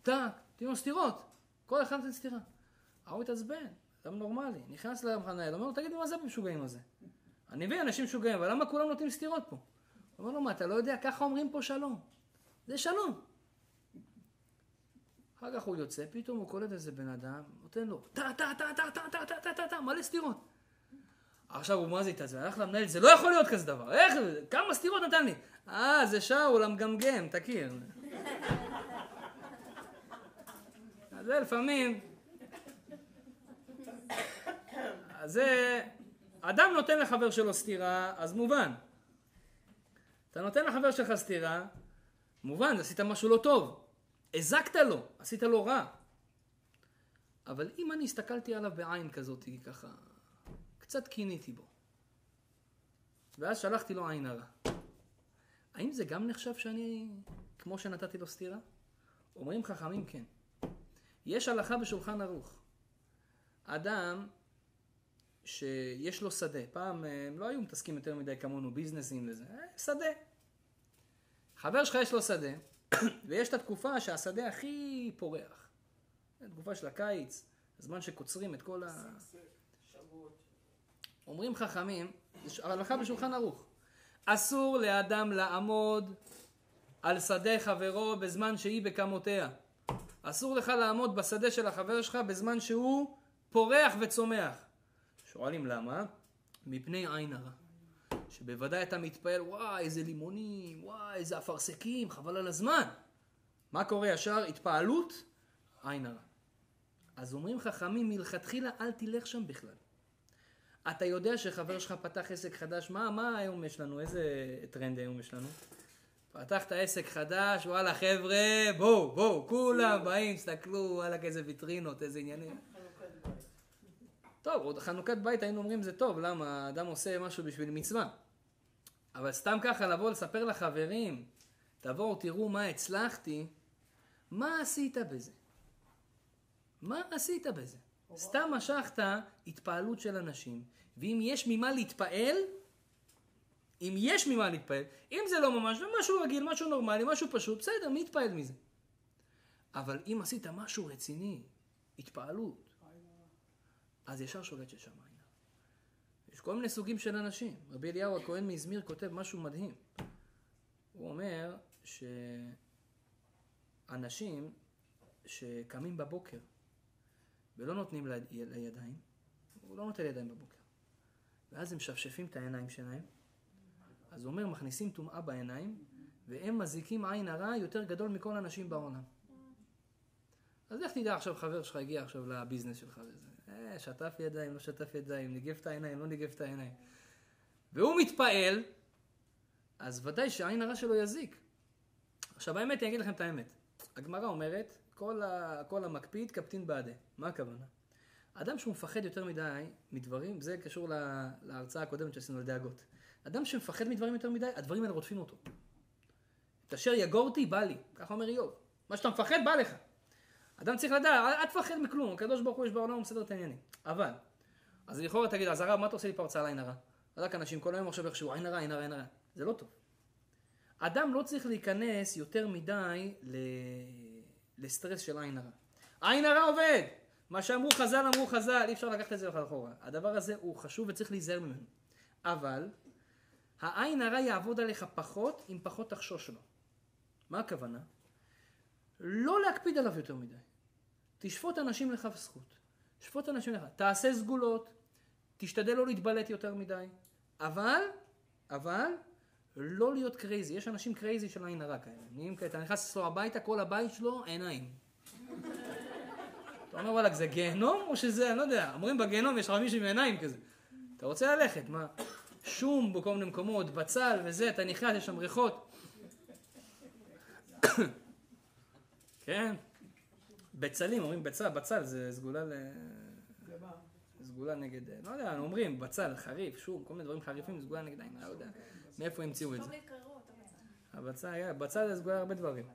טאק, תנו לו סטירות. כל אחד נותן סטירה. ההוא התעצבן, אדם נורמלי, נכנס למנהל, אומר לו, תגיד לי מה זה המשוגעים הזה? אני מבין, אנשים משוגעים, אבל למה כולם נותנים סטירות פה? הוא אומר לו, מה, אתה לא יודע, ככה אומרים פה שלום. זה שלום. אחר כך הוא יוצא, פתאום הוא קולט איזה בן אדם, נותן לו טה טה טה טה טה טה טה טה טה מלא סטירות. עכשיו הוא מה זה התעצבן? הלך למנהל, זה לא יכול להיות כזה דבר. איך, כמה סטירות נתן לי? אה, זה שאול המגמגם, תכיר. אז זה לפעמים... אז זה... אדם נותן לחבר שלו סטירה, אז מובן. אתה נותן לחבר שלך סטירה, מובן, עשית משהו לא טוב. הזקת לו, עשית לו רע. אבל אם אני הסתכלתי עליו בעין כזאת, ככה, קצת קיניתי בו. ואז שלחתי לו עין הרע. האם זה גם נחשב שאני, כמו שנתתי לו סטירה? אומרים חכמים כן. יש הלכה בשולחן ערוך. אדם שיש לו שדה, פעם אה, הם לא היו מתעסקים יותר מדי כמונו ביזנסים וזה, אה, שדה. חבר שלך יש לו שדה, ויש את התקופה שהשדה הכי פורח. התקופה של הקיץ, הזמן שקוצרים את כל ה... אומרים חכמים, הלכה בשולחן ערוך, אסור לאדם לעמוד על שדה חברו בזמן שהיא בקמותיה. אסור לך לעמוד בשדה של החבר שלך בזמן שהוא פורח וצומח. שואלים למה? מפני עין הרע. שבוודאי אתה מתפעל, וואי, איזה לימונים, וואי, איזה אפרסקים, חבל על הזמן. מה קורה ישר? התפעלות, עין הרע. אז אומרים חכמים, מלכתחילה אל תלך שם בכלל. אתה יודע שחבר שלך פתח עסק חדש, מה, מה היום יש לנו? איזה טרנד היום יש לנו? פתחת עסק חדש, וואלה חבר'ה, בואו, בואו, כולם באים, תסתכלו, וואלה, איזה ויטרינות, איזה עניינים. טוב, עוד חנוכת בית היינו אומרים זה טוב, למה? אדם עושה משהו בשביל מצווה. אבל סתם ככה לבוא לספר לחברים, תבואו תראו מה הצלחתי, מה עשית בזה? מה עשית בזה? סתם משכת התפעלות של אנשים, ואם יש ממה להתפעל, אם יש ממה להתפעל, אם זה לא ממש, משהו רגיל, משהו נורמלי, משהו פשוט, בסדר, מי יתפעל מזה? אבל אם עשית משהו רציני, התפעלות, אז ישר שולט ששם עין יש כל מיני סוגים של אנשים. רבי אליהו הכהן מאזמיר כותב משהו מדהים. הוא אומר שאנשים שקמים בבוקר ולא נותנים לידיים, הוא לא נותן לידיים בבוקר, ואז הם משפשפים את העיניים שלהם, אז הוא אומר, מכניסים טומאה בעיניים, והם מזיקים עין הרע יותר גדול מכל האנשים בעולם. אז איך תדע עכשיו חבר שלך הגיע עכשיו לביזנס שלך וזה. אה, שטף ידיים, לא שטף ידיים, ניגב את העיניים, לא ניגב את העיניים. והוא מתפעל, אז ודאי שהעין הרע שלו יזיק. עכשיו האמת, אני אגיד לכם את האמת. הגמרא אומרת, כל, ה, כל המקפיד קפטין בעדה. מה הכוונה? אדם שהוא מפחד יותר מדי מדברים, זה קשור לה, להרצאה הקודמת שעשינו על דאגות. אדם שמפחד מדברים יותר מדי, הדברים האלה רודפים אותו. את אשר יגורתי, בא לי. ככה אומר איוב. מה שאתה מפחד, בא לך. אדם צריך לדעת, אל תפחד מכלום, הקדוש ברוך הוא יש בעולם, הוא מסדר את העניינים. אבל, אז לכאורה תגיד, אז הרב, מה אתה עושה לי פרצה על עין הרע? רק אנשים כל היום עכשיו איכשהו, עין הרע, עין הרע, עין הרע. זה לא טוב. אדם לא צריך להיכנס יותר מדי ל... לסטרס של עין הרע. עין הרע עובד! מה שאמרו חז"ל, אמרו חז"ל, אי אפשר לקחת את זה אחורה. הדבר הזה הוא חשוב וצריך להיזהר ממנו. אבל, העין הרע יעבוד עליך פחות, אם פחות תחשוש לו. מה הכוונה? לא להקפיד עליו יותר מדי. תשפוט אנשים לכף זכות. שפוט אנשים לכף. תעשה סגולות, תשתדל לא להתבלט יותר מדי, אבל, אבל, לא להיות crazy. יש אנשים crazy של עין הרע כאלה. אתה נכנס אצלו הביתה, כל הבית שלו עיניים. אתה אומר וואלכ זה גיהנום או שזה, אני לא יודע, אומרים בגיהנום יש לך מישהו עם עיניים כזה. אתה רוצה ללכת, מה? שום בכל מיני מקומות, בצל וזה, אתה נכנס, יש שם ריחות. כן? בצלים, אומרים בצל, בצל זה סגולה ל... סגולה נגד, לא יודע, אומרים בצל, חריף, שום, כל מיני דברים חריפים, סגולה נגד עין, לא יודע מאיפה המציאו את זה. הבצל, היה- בצל זה סגולה להרבה דברים.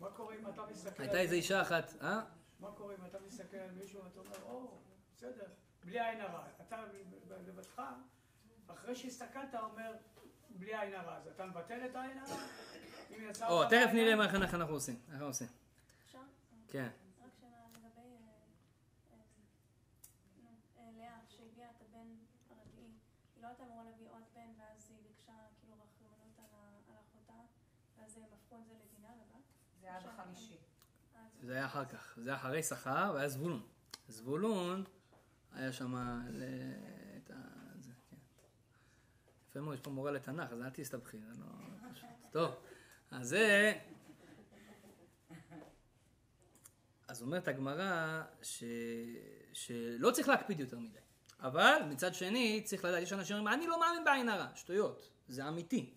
מה קורה אם אתה מסתכל הייתה איזה אישה אחת, אה? מה קורה אם אתה מסתכל על מישהו ואתה אומר, או, בסדר, בלי עין הרע. אתה לבדך, אחרי שהסתכלת, אומר, בלי עין הרע. אז אתה מבטל את העין הרע? או, תכף נראה? מה אנחנו עושים. איך אנחנו עושים. אפשר? כן. רק שאלה לגבי אה, אה, נו, אה, לאה, שהביאה את הבן הרביעי. היא לא הייתה אמורה להביא עוד בן, ואז היא ביקשה כאילו רחמנות על ה- על אחותה, ואז הם הפכו את זה לדינה לבת. זה היה בחמישי. אז זה היה אחר כך. זה היה אחרי שכר, והיה זבולון. זבולון, היה שם את ה... זה, כן. יפה מאוד, יש פה מורה לתנ"ך, אז אל תסתבכי, זה לא... טוב, אז זה... אז אומרת הגמרא ש... שלא צריך להקפיד יותר מדי. אבל מצד שני, צריך לדעת, יש אנשים שאומרים, אני לא מאמין בעין הרע, שטויות, זה אמיתי.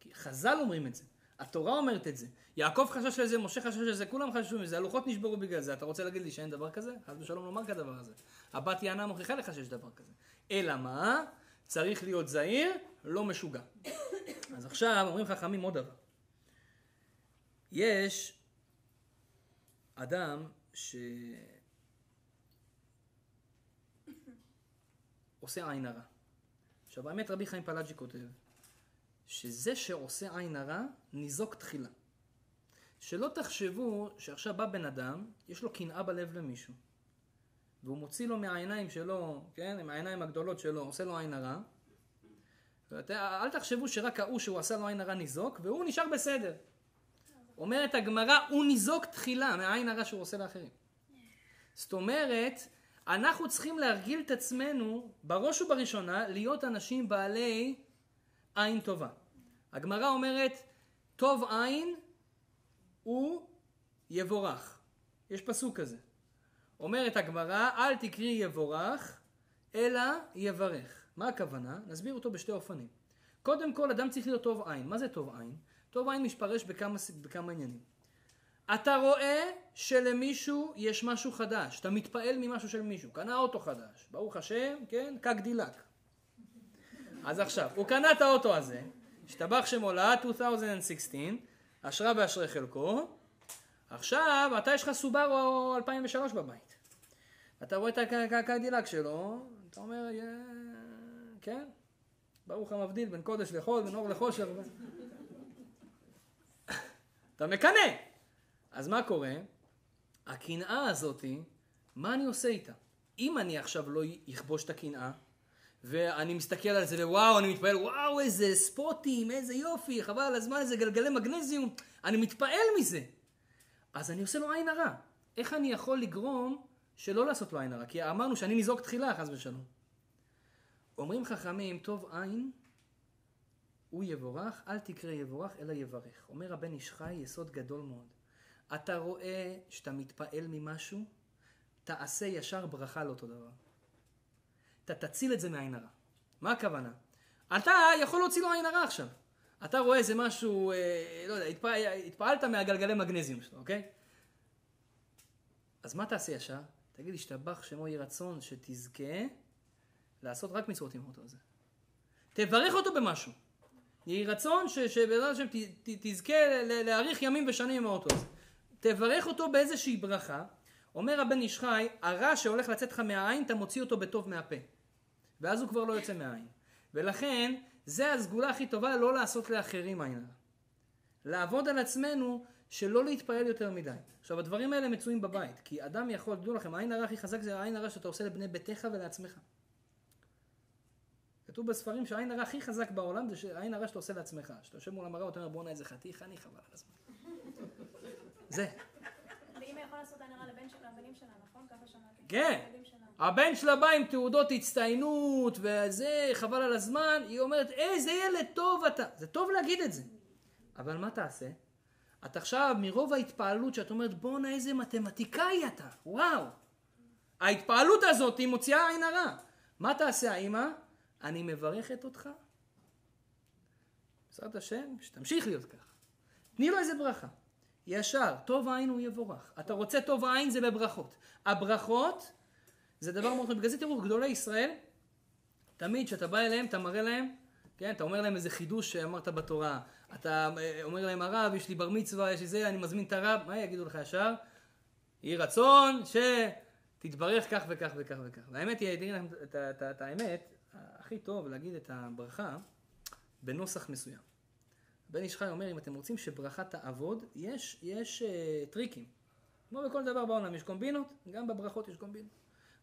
כי חז"ל אומרים את זה, התורה אומרת את זה, יעקב חשש לזה, משה חשש לזה, כולם חששו מזה, הלוחות נשברו בגלל זה, אתה רוצה להגיד לי שאין דבר כזה? חס ושלום לומר כדבר הזה. הבת יענה מוכיחה לך שיש דבר כזה. אלא מה? צריך להיות זהיר, לא משוגע. אז עכשיו אומרים חכמים עוד דבר. יש אדם ש... עושה עין הרע. עכשיו האמת רבי חיים פלאג'י כותב שזה שעושה עין הרע ניזוק תחילה. שלא תחשבו שעכשיו בא בן אדם, יש לו קנאה בלב למישהו. והוא מוציא לו מהעיניים שלו, כן, עם העיניים הגדולות שלו, עושה לו עין הרע. אל תחשבו שרק ההוא שהוא עשה לו עין הרע ניזוק, והוא נשאר בסדר. אומרת הגמרא, הוא ניזוק תחילה מהעין הרע שהוא עושה לאחרים. זאת אומרת, אנחנו צריכים להרגיל את עצמנו, בראש ובראשונה, להיות אנשים בעלי עין טובה. הגמרא אומרת, טוב עין הוא יבורך. יש פסוק כזה. אומרת הגמרא, אל תקרי יבורך, אלא יברך. מה הכוונה? נסביר אותו בשתי אופנים. קודם כל, אדם צריך להיות טוב עין. מה זה טוב עין? טוב עין משפרש בכמה, בכמה עניינים. אתה רואה שלמישהו יש משהו חדש, אתה מתפעל ממשהו של מישהו, קנה אוטו חדש, ברוך השם, כן, כגדילק. אז עכשיו, הוא קנה את האוטו הזה, השתבח שמו לעד 2016, אשרה באשרי חלקו, עכשיו אתה יש לך סובארו 2003 בבית. אתה רואה את הקדילק שלו, אתה אומר, "יא, כן, ברוך המבדיל בין קודש לחול, אור לחושר. אתה מקנא. אז מה קורה? הקנאה הזאתי, מה אני עושה איתה? אם אני עכשיו לא אכבוש את הקנאה, ואני מסתכל על זה ווואו, אני מתפעל, וואו, איזה ספוטים, איזה יופי, חבל על הזמן, איזה גלגלי מגנזיום, אני מתפעל מזה. אז אני עושה לו עין הרע. איך אני יכול לגרום שלא לעשות לו עין הרע? כי אמרנו שאני ניזוק תחילה, חס ושלום. אומרים חכמים, טוב עין, הוא יבורך, אל תקרא יבורך, אלא יברך. אומר הבן איש חי יסוד גדול מאוד. אתה רואה שאתה מתפעל ממשהו, תעשה ישר ברכה לאותו דבר. אתה תציל את זה מעין הרע. מה הכוונה? אתה יכול להוציא לו עין הרע עכשיו. אתה רואה איזה משהו, אה, לא יודע, התפע... התפעלת מהגלגלי מגנזיום שלו, אוקיי? אז מה תעשה ישר? תגיד, השתבח שמו יהי רצון שתזכה לעשות רק מצוות עם האוטו הזה. תברך אותו במשהו. יהי רצון שבעזרת השם תזכה להאריך ימים ושנים עם האוטו הזה. תברך אותו באיזושהי ברכה. אומר הבן איש חי, הרע שהולך לצאת לך מהעין, אתה מוציא אותו בטוב מהפה. ואז הוא כבר לא יוצא מהעין. ולכן, זה הסגולה הכי טובה לא לעשות לאחרים עין הרע. לעבוד על עצמנו שלא להתפעל יותר מדי. עכשיו, הדברים האלה מצויים בבית, כי אדם יכול, תדעו לכם, העין הרע הכי חזק זה העין הרע שאתה עושה לבני ביתך ולעצמך. כתוב בספרים שהעין הרע הכי חזק בעולם זה העין הרע שאתה עושה לעצמך. שאתה יושב מול המראה ואתה אומר בואנה איזה חתיך אני חבל על הזמן. זה. ואמא יכולה לעשות עין הרע לבן שלה, לבנים שלה, נכון? ככה שמעתי. כן. הבן שלה בא עם תעודות הצטיינות וזה, חבל על הזמן, היא אומרת, איזה ילד טוב אתה. זה טוב להגיד את זה. אבל מה תעשה? את עכשיו, מרוב ההתפעלות שאת אומרת, בואנה איזה מתמטיקאי אתה, וואו. ההתפעלות הזאת היא מוציאה עין הרע. מה תעשה האמא? אני מברכת אותך. בעזרת השם, שתמשיך להיות ככה. תני לו איזה ברכה. ישר, טוב העין הוא יבורך. אתה רוצה טוב העין זה בברכות. הברכות זה דבר מאוד חשוב. בגלל זה תראו, גדולי ישראל, תמיד כשאתה בא אליהם, אתה מראה להם, כן, אתה אומר להם איזה חידוש שאמרת בתורה. אתה אה, אומר להם, הרב, יש לי בר מצווה, יש לי זה, אני מזמין את הרב, מה יגידו לך ישר? יהי רצון שתתברך כך וכך וכך וכך. והאמת היא, תגיד לכם את האמת, הכי טוב להגיד את הברכה בנוסח מסוים. בן איש חי אומר, אם אתם רוצים שברכה תעבוד, יש, יש uh, טריקים. כמו בכל דבר בעולם, יש קומבינות, גם בברכות יש קומבינות.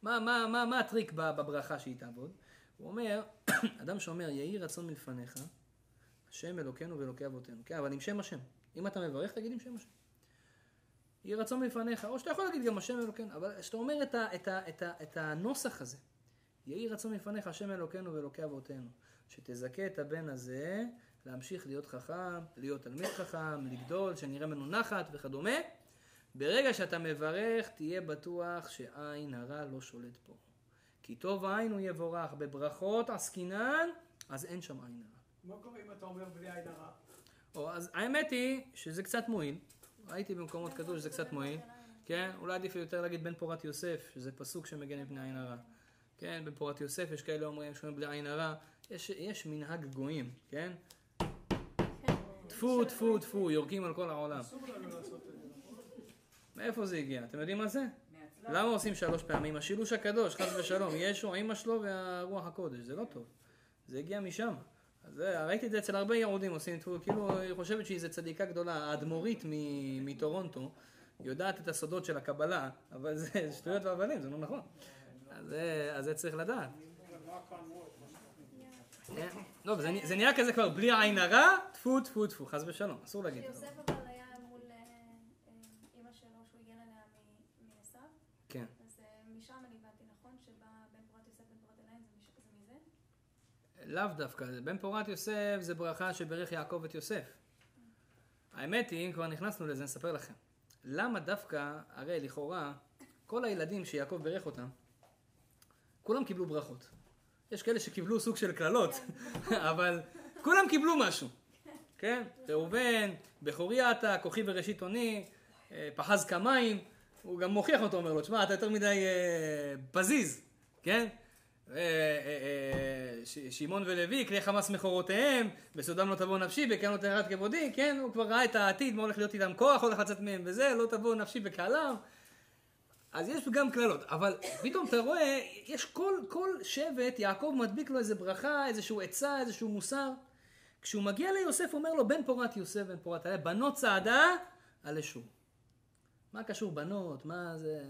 מה, מה, מה, מה הטריק בברכה שהיא תעבוד? הוא אומר, אדם שאומר, יהי רצון מלפניך, השם אלוקינו ואלוקי אבותינו. כן, אבל עם שם השם. אם אתה מברך, תגיד עם שם השם. יהי רצון מלפניך, או שאתה יכול להגיד גם השם אלוקינו, אבל כשאתה אומר את, ה, את, ה, את, ה, את הנוסח הזה, יהי רצון מלפניך השם אלוקינו ואלוקי אבותינו, שתזכה את הבן הזה להמשיך להיות חכם, להיות תלמיד חכם, לגדול, שנראה ממנו נחת וכדומה. ברגע שאתה מברך, תהיה בטוח שעין הרע לא שולט פה. כי טוב העין הוא יבורך, בברכות עסקינן, אז אין שם עין הרע. מה קורה אם אתה אומר בלי עין הרע? או, אז האמת היא שזה קצת מועיל. הייתי במקומות כתוב שזה קצת מועיל. כן, אולי עדיף יותר להגיד בן פורת יוסף, שזה פסוק שמגן מפני עין הרע. כן, בן פורת יוסף, יש כאלה אומרים שאומרים בלי עין הרע. יש, יש מנהג גויים, כן? טפו, טפו, טפו, יורקים על כל העולם. מאיפה זה הגיע? אתם יודעים מה זה? למה עושים שלוש פעמים? השילוש הקדוש, חס ושלום, ישו, אמא שלו והרוח הקודש, זה לא טוב. זה הגיע משם. אז ראיתי את זה אצל הרבה יהודים עושים טפו, כאילו היא חושבת שהיא איזה צדיקה גדולה, האדמו"רית מטורונטו, יודעת את הסודות של הקבלה, אבל זה שטויות והבלים, זה לא נכון. אז זה צריך לדעת. כן. לא, זה נראה כזה כבר בלי עין הרע, טפו טפו טפו, חס ושלום, אסור להגיד. יוסף אבל היה מול אה, אה, אימא שלו שהוא הגן עליה מעשיו? כן. אז אה, משם אני הבנתי נכון שבא בן פורת יוסף בן פורת עיניים זה מזה? לאו דווקא, בן פורת יוסף זה ברכה שברך יעקב את יוסף. האמת היא, אם כבר נכנסנו לזה, נספר לכם. למה דווקא, הרי לכאורה, כל הילדים שיעקב בירך אותם, כולם קיבלו ברכות. יש כאלה שקיבלו סוג של קללות, אבל כולם קיבלו משהו, כן? ראובן, בכורי אתה, כוחי בראשית אוני, אה, פחז כמים, הוא גם מוכיח אותו, אומר לו, תשמע, אתה יותר מדי אה, פזיז, כן? אה, שמעון ולוי, כלי חמאס מכורותיהם, בסודם לא תבוא נפשי, בקרן לא תרד כבודי, כן? הוא כבר ראה את העתיד, מה הולך להיות איתם כוח, הולך לצאת מהם וזה, לא תבוא נפשי בקהלם. אז יש גם קללות, אבל פתאום אתה רואה, יש כל, כל שבט, יעקב מדביק לו איזה ברכה, איזשהו עצה, איזשהו מוסר. כשהוא מגיע ליוסף, אומר לו, בן פורת יוסף, בן פורת בנות צעדה, עלי שוב. מה קשור בנות, מה זה...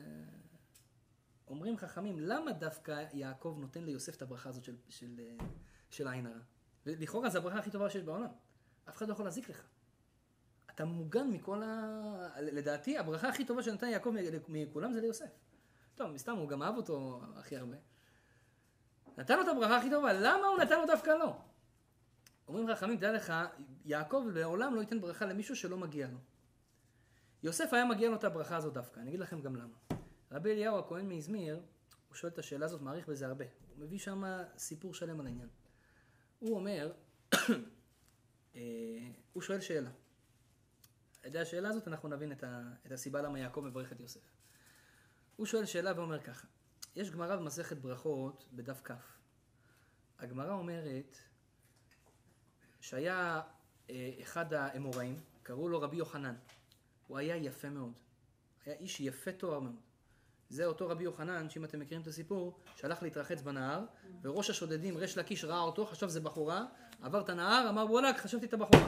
אומרים חכמים, למה דווקא יעקב נותן ליוסף את הברכה הזאת של, של, של עין הרע? ולכאורה זו הברכה הכי טובה שיש בעולם. אף אחד לא יכול להזיק לך. אתה מוגן מכל ה... לדעתי, הברכה הכי טובה שנתן יעקב מכולם זה ליוסף. טוב, מסתם, הוא גם אהב אותו הכי הרבה. נתן לו את הברכה הכי טובה, למה הוא נתן לו דווקא לו? אומרים חכמים, תדע לך, יעקב לעולם לא ייתן ברכה למישהו שלא מגיע לו. יוסף היה מגיע לו את הברכה הזאת דווקא, אני אגיד לכם גם למה. רבי אליהו הכהן מאזמיר, הוא שואל את השאלה הזאת, מעריך בזה הרבה. הוא מביא שם סיפור שלם על העניין. הוא אומר, אה, הוא שואל שאלה. על ידי השאלה הזאת אנחנו נבין את, ה, את הסיבה למה יעקב מברך את יוסף. הוא שואל שאלה ואומר ככה, יש גמרא במסכת ברכות בדף כ'. הגמרא אומרת שהיה אה, אחד האמוראים, קראו לו רבי יוחנן. הוא היה יפה מאוד. היה איש יפה תואר מאוד. זה אותו רבי יוחנן, שאם אתם מכירים את הסיפור, שהלך להתרחץ בנהר, וראש השודדים, ריש לקיש, ראה אותו, חשב זה בחורה, עבר את הנהר, אמר וואלכ, חשבתי את הבחורה.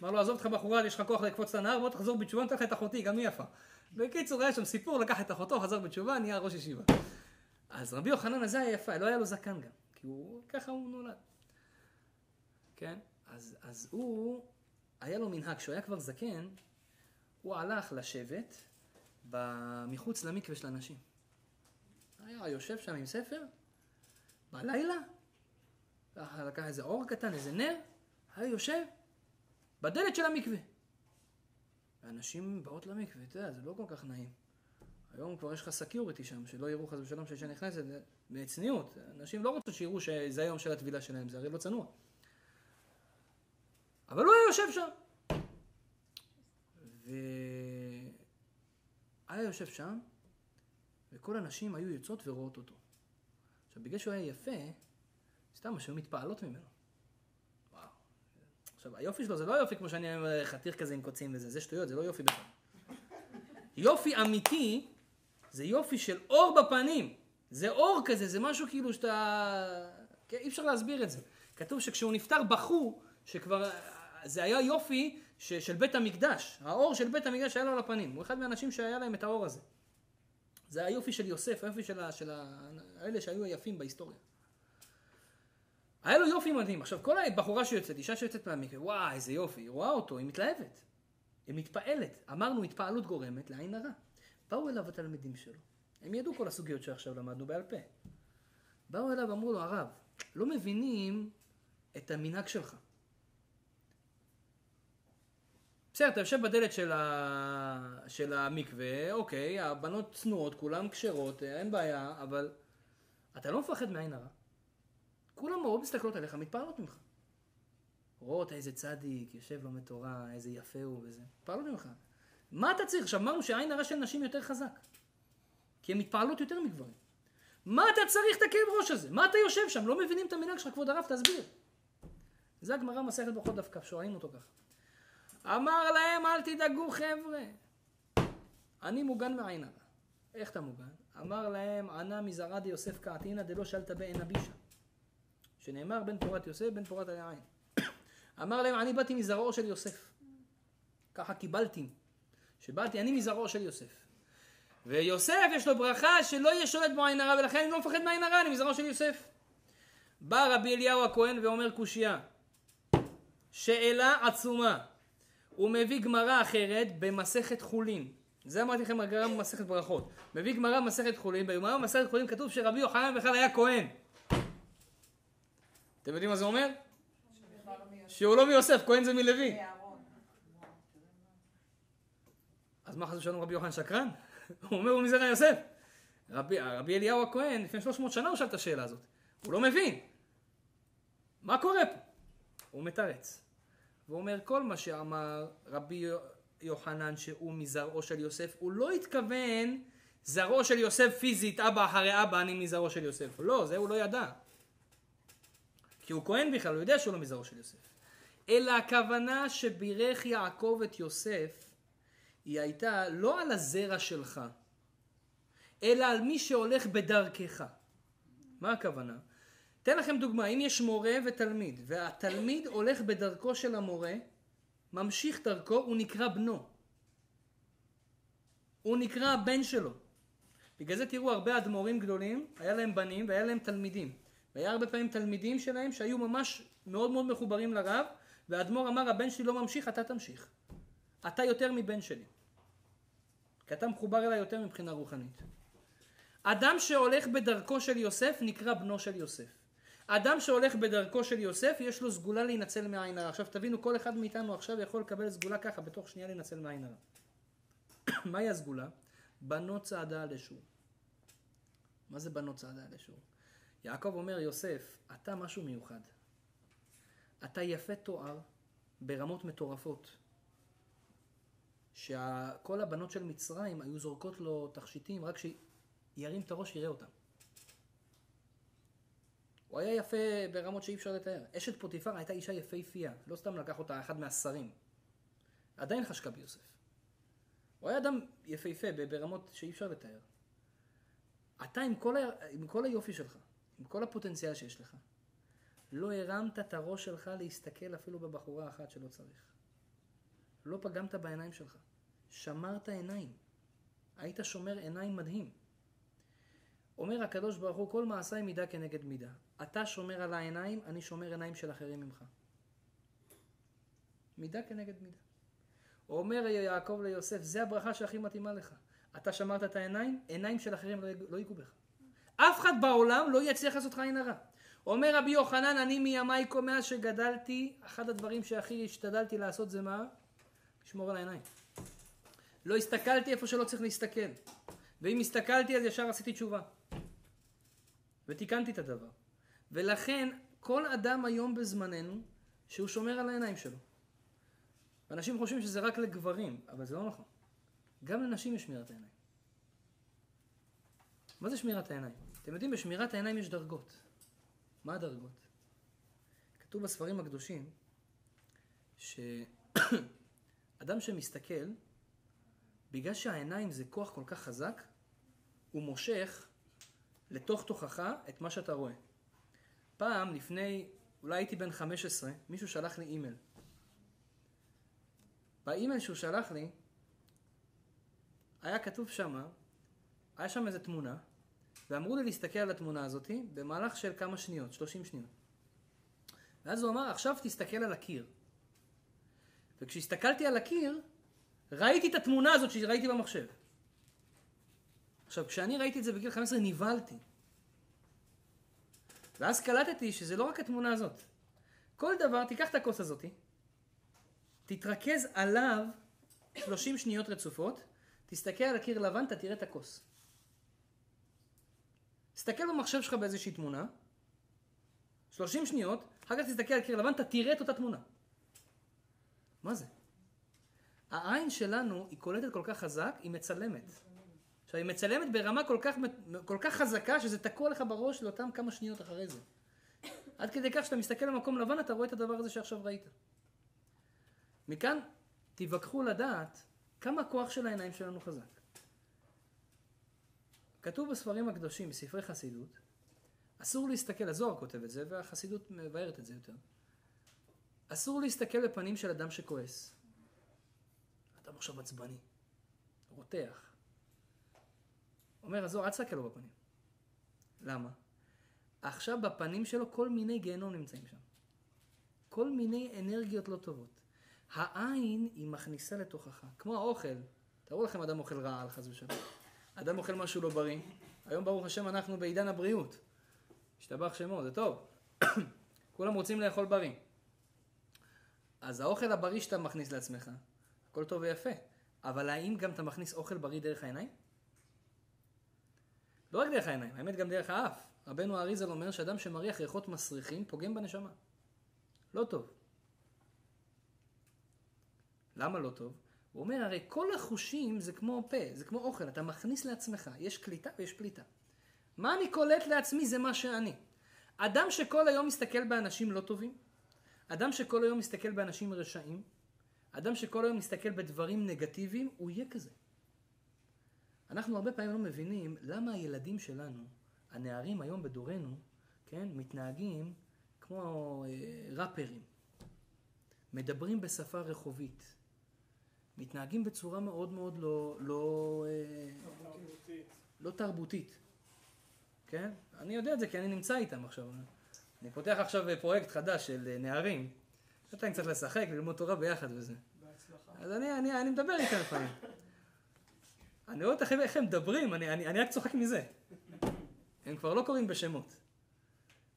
אמר לו, עזוב אותך בחורה, יש לך כוח לקפוץ את הנהר, בוא תחזור בתשובה, נתן לך את אחותי, גם היא יפה. בקיצור, היה שם סיפור, לקח את אחותו, חזר בתשובה, נהיה ראש ישיבה. אז רבי יוחנן הזה היה יפה, לא היה לו זקן גם, כי הוא, ככה הוא נולד. כן? אז, אז הוא, היה לו מנהג, כשהוא היה כבר זקן, הוא הלך לשבת מחוץ למקווה של הנשים. היה יושב שם עם ספר, בלילה, לקח איזה אור קטן, איזה נר, היה יושב, בדלת של המקווה. ואנשים באות למקווה, אתה יודע, זה לא כל כך נעים. היום כבר יש לך security שם, שלא יראו חס ושלום שאישה נכנסת, בצניעות. אנשים לא רוצים שיראו שזה היום של הטבילה שלהם, זה הרי לא צנוע. אבל הוא היה יושב שם. והיה יושב שם, וכל הנשים היו יוצאות ורואות אותו. עכשיו, בגלל שהוא היה יפה, סתם, שהיו מתפעלות ממנו. וואו. עכשיו, היופי שלו זה לא יופי כמו שאני אומר, חתיך כזה עם קוצים וזה, זה שטויות, זה לא יופי בכלל. יופי אמיתי זה יופי של אור בפנים. זה אור כזה, זה משהו כאילו שאתה... כן, אי אפשר להסביר את זה. כתוב שכשהוא נפטר בכו, שכבר... זה היה יופי ש... של בית המקדש. האור של בית המקדש היה לו על הפנים. הוא אחד מהאנשים שהיה להם את האור הזה. זה היופי של יוסף, היופי של, ה... של ה... האלה שהיו היפים בהיסטוריה. היה לו יופי מדהים. עכשיו, כל הבחורה שיוצאת, אישה שיוצאת מהמקרה, וואי, איזה יופי, היא רואה אותו, היא מתלהבת. היא מתפעלת. אמרנו, התפעלות גורמת לעין הרע. באו אליו התלמידים שלו. הם ידעו כל הסוגיות שעכשיו למדנו בעל פה. באו אליו, אמרו לו, הרב, לא מבינים את המנהג שלך. בסדר, אתה יושב בדלת של, ה... של המקווה, אוקיי, הבנות צנועות, כולן כשרות, אין בעיה, אבל אתה לא מפחד מעין הרע. כולם מאוד מסתכלות עליך, מתפעלות ממך. רואות איזה צדיק, יושב לומד תורה, איזה יפה הוא וזה. מתפעלות ממך. מה אתה צריך? עכשיו אמרנו שעין הרע של נשים יותר חזק. כי הן מתפעלות יותר מגברים. מה אתה צריך את הכאב ראש הזה? מה אתה יושב שם? לא מבינים את המנהג שלך, כבוד הרב, תסביר. זה הגמרא מסכת ברכות דווקא, שואלים אותו ככה. אמר להם, אל תדאגו חבר'ה, אני מוגן מעין הרע. איך אתה מוגן? אמר להם, ענה מזרע דיוסף קעתינא דלא שלתא בעין אבישא. שנאמר בין פורת יוסף בין פורת היין. אמר להם, אני באתי מזרעו של יוסף. ככה קיבלתי. שבאתי אני מזרעו של יוסף. ויוסף יש לו ברכה שלא יהיה שולט בו עין הרע, ולכן אני לא מפחד מעין הרע, אני מזרעו של יוסף. בא רבי אליהו הכהן ואומר קושייה. שאלה עצומה. הוא מביא גמרא אחרת במסכת חולין. זה אמרתי לכם הגמרא במסכת ברכות. מביא גמרא במסכת חולין, בגמרא במסכת חולין כתוב שרבי יוחנן בכלל היה כהן. אתם יודעים מה זה אומר? שהוא לא מיוסף, כהן זה מלוי. אז מה חשבו שלנו רבי יוחנן שקרן? הוא אומר הוא מזרע יוסף. רבי, רבי אליהו הכהן, לפני 300 שנה הוא שאל את השאלה הזאת. הוא לא מבין. מה קורה פה? הוא מתרץ. והוא אומר, כל מה שאמר רבי יוחנן שהוא מזרעו של יוסף, הוא לא התכוון זרעו של יוסף פיזית, אבא אחרי אבא, אני מזרעו של יוסף. לא, זה הוא לא ידע. כי הוא כהן בכלל, הוא יודע שהוא לא מזרעו של יוסף. אלא הכוונה שבירך יעקב את יוסף, היא הייתה לא על הזרע שלך, אלא על מי שהולך בדרכך. מה הכוונה? אתן לכם דוגמה, אם יש מורה ותלמיד, והתלמיד הולך בדרכו של המורה, ממשיך דרכו, הוא נקרא בנו. הוא נקרא הבן שלו. בגלל זה תראו הרבה אדמו"רים גדולים, היה להם בנים והיה להם תלמידים. והיה הרבה פעמים תלמידים שלהם שהיו ממש מאוד מאוד מחוברים לרב, והאדמו"ר אמר, הבן שלי לא ממשיך, אתה תמשיך. אתה יותר מבן שלי. כי אתה מחובר אליי יותר מבחינה רוחנית. אדם שהולך בדרכו של יוסף נקרא בנו של יוסף. אדם שהולך בדרכו של יוסף יש לו סגולה להינצל מעין הרע. עכשיו תבינו כל אחד מאיתנו עכשיו יכול לקבל סגולה ככה בתוך שנייה להינצל מעין הרע. מהי הסגולה? בנות צעדה על אשור. מה זה בנות צעדה על אשור? יעקב אומר יוסף אתה משהו מיוחד. אתה יפה תואר ברמות מטורפות. שכל הבנות של מצרים היו זורקות לו תכשיטים רק שירים את הראש יראה אותם. הוא היה יפה ברמות שאי אפשר לתאר. אשת פוטיפר הייתה אישה יפהפייה, לא סתם לקח אותה אחד מהשרים. עדיין חשקה ביוסף. הוא היה אדם יפהפה ברמות שאי אפשר לתאר. אתה עם כל, ה... עם כל היופי שלך, עם כל הפוטנציאל שיש לך, לא הרמת את הראש שלך להסתכל אפילו בבחורה אחת שלא צריך. לא פגמת בעיניים שלך. שמרת עיניים. היית שומר עיניים מדהים. אומר הקדוש ברוך הוא, כל מעשיי מידה כנגד מידה. אתה שומר על העיניים, אני שומר עיניים של אחרים ממך. מידה כנגד מידה. אומר יעקב ליוסף, זה הברכה שהכי מתאימה לך. אתה שמרת את העיניים, עיניים של אחרים לא ייגעו בך. אף אחד בעולם לא יצליח לעשות לך עין הרע. אומר רבי יוחנן, אני מימיי כה מאז שגדלתי, אחד הדברים שהכי השתדלתי לעשות זה מה? לשמור על העיניים. לא הסתכלתי איפה שלא צריך להסתכל. ואם הסתכלתי אז ישר עשיתי תשובה. ותיקנתי את הדבר. ולכן כל אדם היום בזמננו שהוא שומר על העיניים שלו. אנשים חושבים שזה רק לגברים, אבל זה לא נכון. גם לנשים יש שמירת העיניים. מה זה שמירת העיניים? אתם יודעים, בשמירת העיניים יש דרגות. מה הדרגות? כתוב בספרים הקדושים שאדם שמסתכל, בגלל שהעיניים זה כוח כל כך חזק, הוא מושך לתוך תוכך את מה שאתה רואה. פעם, לפני, אולי הייתי בן 15, מישהו שלח לי אימייל. באימייל שהוא שלח לי, היה כתוב שמה, היה שם איזה תמונה, ואמרו לי להסתכל על התמונה הזאת במהלך של כמה שניות, 30 שניות. ואז הוא אמר, עכשיו תסתכל על הקיר. וכשהסתכלתי על הקיר, ראיתי את התמונה הזאת שראיתי במחשב. עכשיו, כשאני ראיתי את זה בגיל 15, נבהלתי. ואז קלטתי שזה לא רק התמונה הזאת. כל דבר, תיקח את הכוס הזאת, תתרכז עליו 30 שניות רצופות, תסתכל על הקיר לבן, אתה תראה את הכוס. תסתכל במחשב שלך באיזושהי תמונה, 30 שניות, אחר כך תסתכל על קיר לבן, אתה תראה את אותה תמונה. מה זה? העין שלנו היא קולטת כל כך חזק, היא מצלמת. עכשיו, היא מצלמת ברמה כל כך, כל כך חזקה, שזה תקוע לך בראש לאותם כמה שניות אחרי זה. עד כדי כך שאתה מסתכל במקום לבן, אתה רואה את הדבר הזה שעכשיו ראית. מכאן תיווכחו לדעת כמה הכוח של העיניים שלנו חזק. כתוב בספרים הקדושים, בספרי חסידות, אסור להסתכל, הזוהר כותב את זה, והחסידות מבארת את זה יותר. אסור להסתכל בפנים של אדם שכועס. אדם עכשיו עצבני, רותח. אומר הזוהר, אל תסתכל לו בפנים. למה? עכשיו בפנים שלו כל מיני גיהנום נמצאים שם. כל מיני אנרגיות לא טובות. העין היא מכניסה לתוכך, כמו האוכל. תראו לכם אדם אוכל רעל חס ושלום. אדם אוכל משהו לא בריא. היום ברוך השם אנחנו בעידן הבריאות. השתבח שמו, זה טוב. כולם רוצים לאכול בריא. אז האוכל הבריא שאתה מכניס לעצמך, הכל טוב ויפה. אבל האם גם אתה מכניס אוכל בריא דרך העיניים? לא רק דרך העיניים, האמת גם דרך האף. רבנו אריזל אומר שאדם שמריח ריחות מסריחים פוגם בנשמה. לא טוב. למה לא טוב? הוא אומר, הרי כל החושים זה כמו פה, זה כמו אוכל, אתה מכניס לעצמך, יש קליטה ויש פליטה. מה אני קולט לעצמי זה מה שאני. אדם שכל היום מסתכל באנשים לא טובים, אדם שכל היום מסתכל באנשים רשעים, אדם שכל היום מסתכל בדברים נגטיביים, הוא יהיה כזה. אנחנו הרבה פעמים לא מבינים למה הילדים שלנו, הנערים היום בדורנו, כן, מתנהגים כמו אה, ראפרים. מדברים בשפה רחובית. מתנהגים בצורה מאוד מאוד לא, לא, אה, לא תרבותית. כן? אני יודע את זה כי אני נמצא איתם עכשיו. אני פותח עכשיו פרויקט חדש של אה, נערים. אני צריך לשחק, ללמוד תורה ביחד וזה. בהצלחה. אז אני, אני, אני מדבר איתם לפעמים. אני רואה איך, איך הם מדברים, אני, אני, אני רק צוחק מזה. הם כבר לא קוראים בשמות.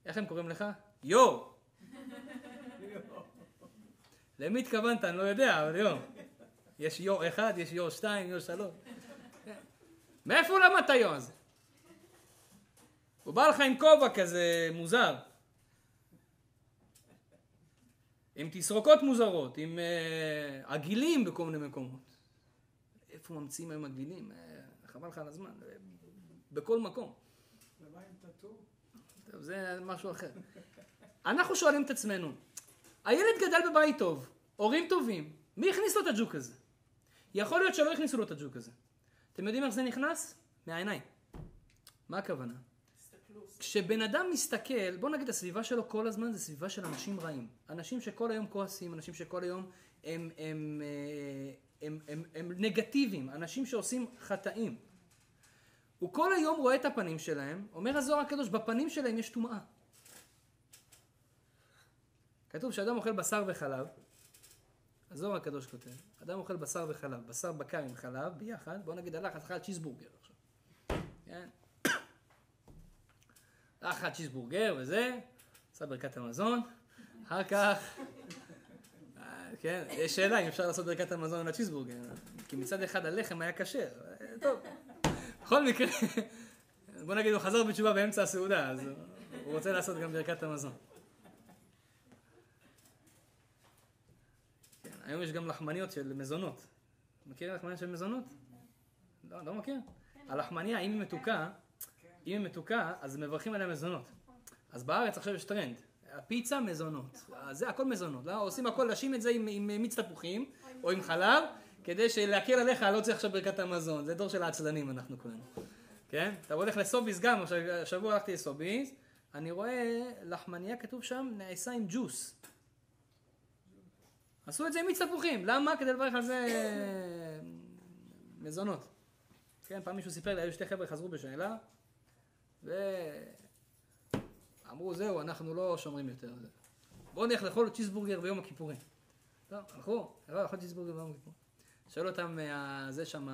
איך הם קוראים לך? יו! למי התכוונת? אני לא יודע, אבל יו. יש יו אחד, יש יו שתיים, יו שלוש. מאיפה למדת יו הזה? הוא בא לך עם כובע כזה מוזר. עם תסרוקות מוזרות, עם uh, עגילים בכל מיני מקומות. איפה ממציאים היום עגילים? Uh, חבל לך על הזמן. Uh, בכל מקום. ומה עם טאטו? טוב, זה משהו אחר. אנחנו שואלים את עצמנו, הילד גדל בבית טוב, הורים טובים, מי הכניס לו את הג'וק הזה? יכול להיות שלא הכניסו לו את הג'וק הזה. אתם יודעים איך זה נכנס? מהעיניים. מה הכוונה? כשבן אדם מסתכל, בוא נגיד הסביבה שלו כל הזמן זה סביבה של אנשים רעים. אנשים שכל היום כועסים, אנשים שכל היום הם, הם, הם, אה, הם, הם, הם נגטיביים, אנשים שעושים חטאים. הוא כל היום רואה את הפנים שלהם, אומר הזוהר הקדוש, בפנים שלהם יש טומאה. כתוב שאדם אוכל בשר וחלב, הזוהר הקדוש כותב, אדם אוכל בשר וחלב, בשר בקר עם חלב ביחד, בוא נגיד הלך, אכל צ'יזבורגר עכשיו. כן? אכל צ'יזבורגר וזה, עשה ברכת המזון, אחר כך, כן, יש שאלה אם אפשר לעשות ברכת המזון על הצ'יזבורגר, כי מצד אחד הלחם היה כשר, טוב, בכל מקרה, בוא נגיד הוא חזר בתשובה באמצע הסעודה, אז הוא רוצה לעשות גם ברכת המזון. כן, היום יש גם לחמניות של מזונות. מכיר לחמניה של מזונות? לא, לא מכיר? הלחמניה, אם היא מתוקה, אם היא מתוקה, אז מברכים עליה מזונות. אז בארץ עכשיו יש טרנד. הפיצה, מזונות. זה הכל מזונות. לא? עושים הכל, להשים את זה עם, עם מיץ תפוחים, או עם חלב, כדי להקל עליך, לא צריך עכשיו ברכת המזון. זה דור של העצלנים אנחנו כולנו. כן? אתה הולך לסוביס גם, השבוע הלכתי לסוביס, אני רואה לחמניה, כתוב שם, נעשה עם ג'וס. עשו את זה עם מיץ תפוחים. למה? כדי לברך על זה מזונות. כן, פעם מישהו סיפר לי, היו שתי חבר'ה חזרו בשאלה, ואמרו, זהו, אנחנו לא שומרים יותר. בואו נלך לאכול צ'יזבורגר ביום הכיפורים. טוב, הלכו, הלכו לאכול צ'יזבורגר ביום הכיפורים. שואל אותם, זה שם,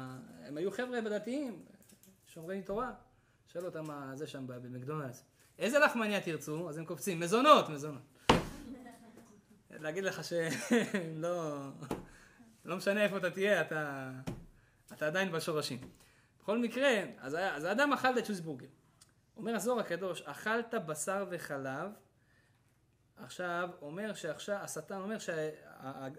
הם היו חבר'ה בדתיים, שומרי תורה. שואל אותם, זה שם במקדונלדס. איזה לחמניה תרצו? אז הם קופצים, מזונות, מזונות. להגיד לך שלא לא משנה איפה אתה תהיה, אתה, אתה עדיין בשורשים. בכל מקרה, אז, אז האדם אכל את צ'וסבורגר. אומר הזוהר הקדוש, אכלת בשר וחלב, עכשיו אומר שעכשיו, השטן אומר,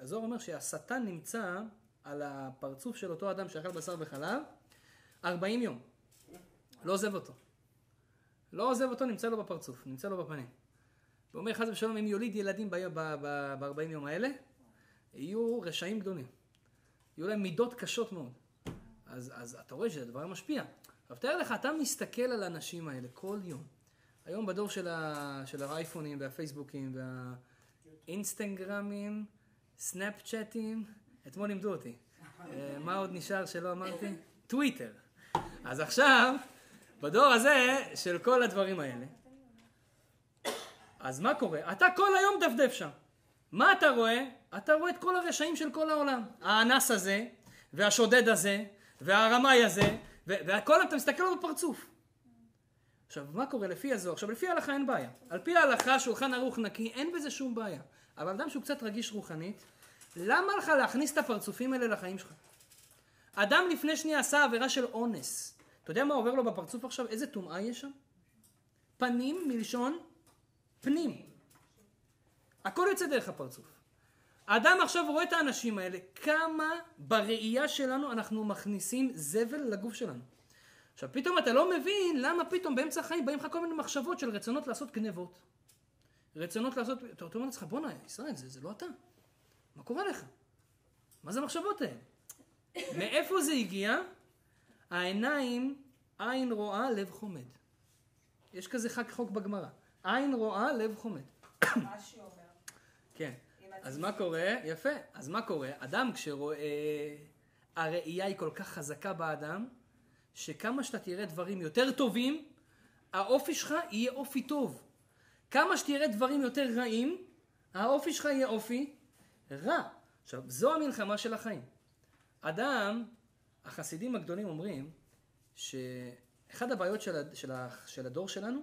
הזוהר אומר שהשטן נמצא על הפרצוף של אותו אדם שאכל בשר וחלב 40 יום. לא עוזב אותו. לא עוזב אותו, נמצא לו בפרצוף, נמצא לו בפנים. ואומר חס ושלום, אם יוליד ילדים ב-40 יום האלה, יהיו רשעים גדולים. יהיו להם מידות קשות מאוד. אז, אז אתה רואה שזה דבר משפיע. אבל תאר לך, אתה מסתכל על האנשים האלה כל יום. היום בדור של, ה, של האייפונים והפייסבוקים והאינסטגרמים, סנאפצ'אטים, אתמול לימדו אותי. אה, מה עוד נשאר שלא אמרתי? טוויטר. אז עכשיו, בדור הזה של כל הדברים האלה, אז מה קורה? אתה כל היום דפדף שם. מה אתה רואה? אתה רואה את כל הרשעים של כל העולם. האנס הזה, והשודד הזה, והרמאי הזה, והכל אתה מסתכל לו בפרצוף. עכשיו, מה קורה לפי הזוהר? עכשיו, לפי ההלכה אין בעיה. על פי ההלכה, שולחן ערוך נקי, אין בזה שום בעיה. אבל אדם שהוא קצת רגיש רוחנית, למה לך להכניס את הפרצופים האלה לחיים שלך? אדם לפני שנייה עשה עבירה של אונס. אתה יודע מה עובר לו בפרצוף עכשיו? איזה טומאה יש שם? פנים מלשון פנים. הכל יוצא דרך הפרצוף. האדם עכשיו רואה את האנשים האלה, כמה בראייה שלנו אנחנו מכניסים זבל לגוף שלנו. עכשיו פתאום אתה לא מבין למה פתאום באמצע החיים באים לך כל מיני מחשבות של רצונות לעשות גנבות. רצונות לעשות, אתה אומר לעצמך בואנה ישראל זה, זה לא אתה. מה קורה לך? מה זה המחשבות האלה? מאיפה זה הגיע? העיניים, עין רואה, לב חומד. יש כזה חג חוק בגמרא. עין רואה, לב חומד. מה שאומר. כן. אז מה קורה? יפה. אז מה קורה? אדם כשרואה... הראייה היא כל כך חזקה באדם, שכמה שאתה תראה דברים יותר טובים, האופי שלך יהיה אופי טוב. כמה שתראה דברים יותר רעים, האופי שלך יהיה אופי רע. עכשיו, זו המלחמה של החיים. אדם, החסידים הגדולים אומרים, שאחד הבעיות של, הדור שלנו,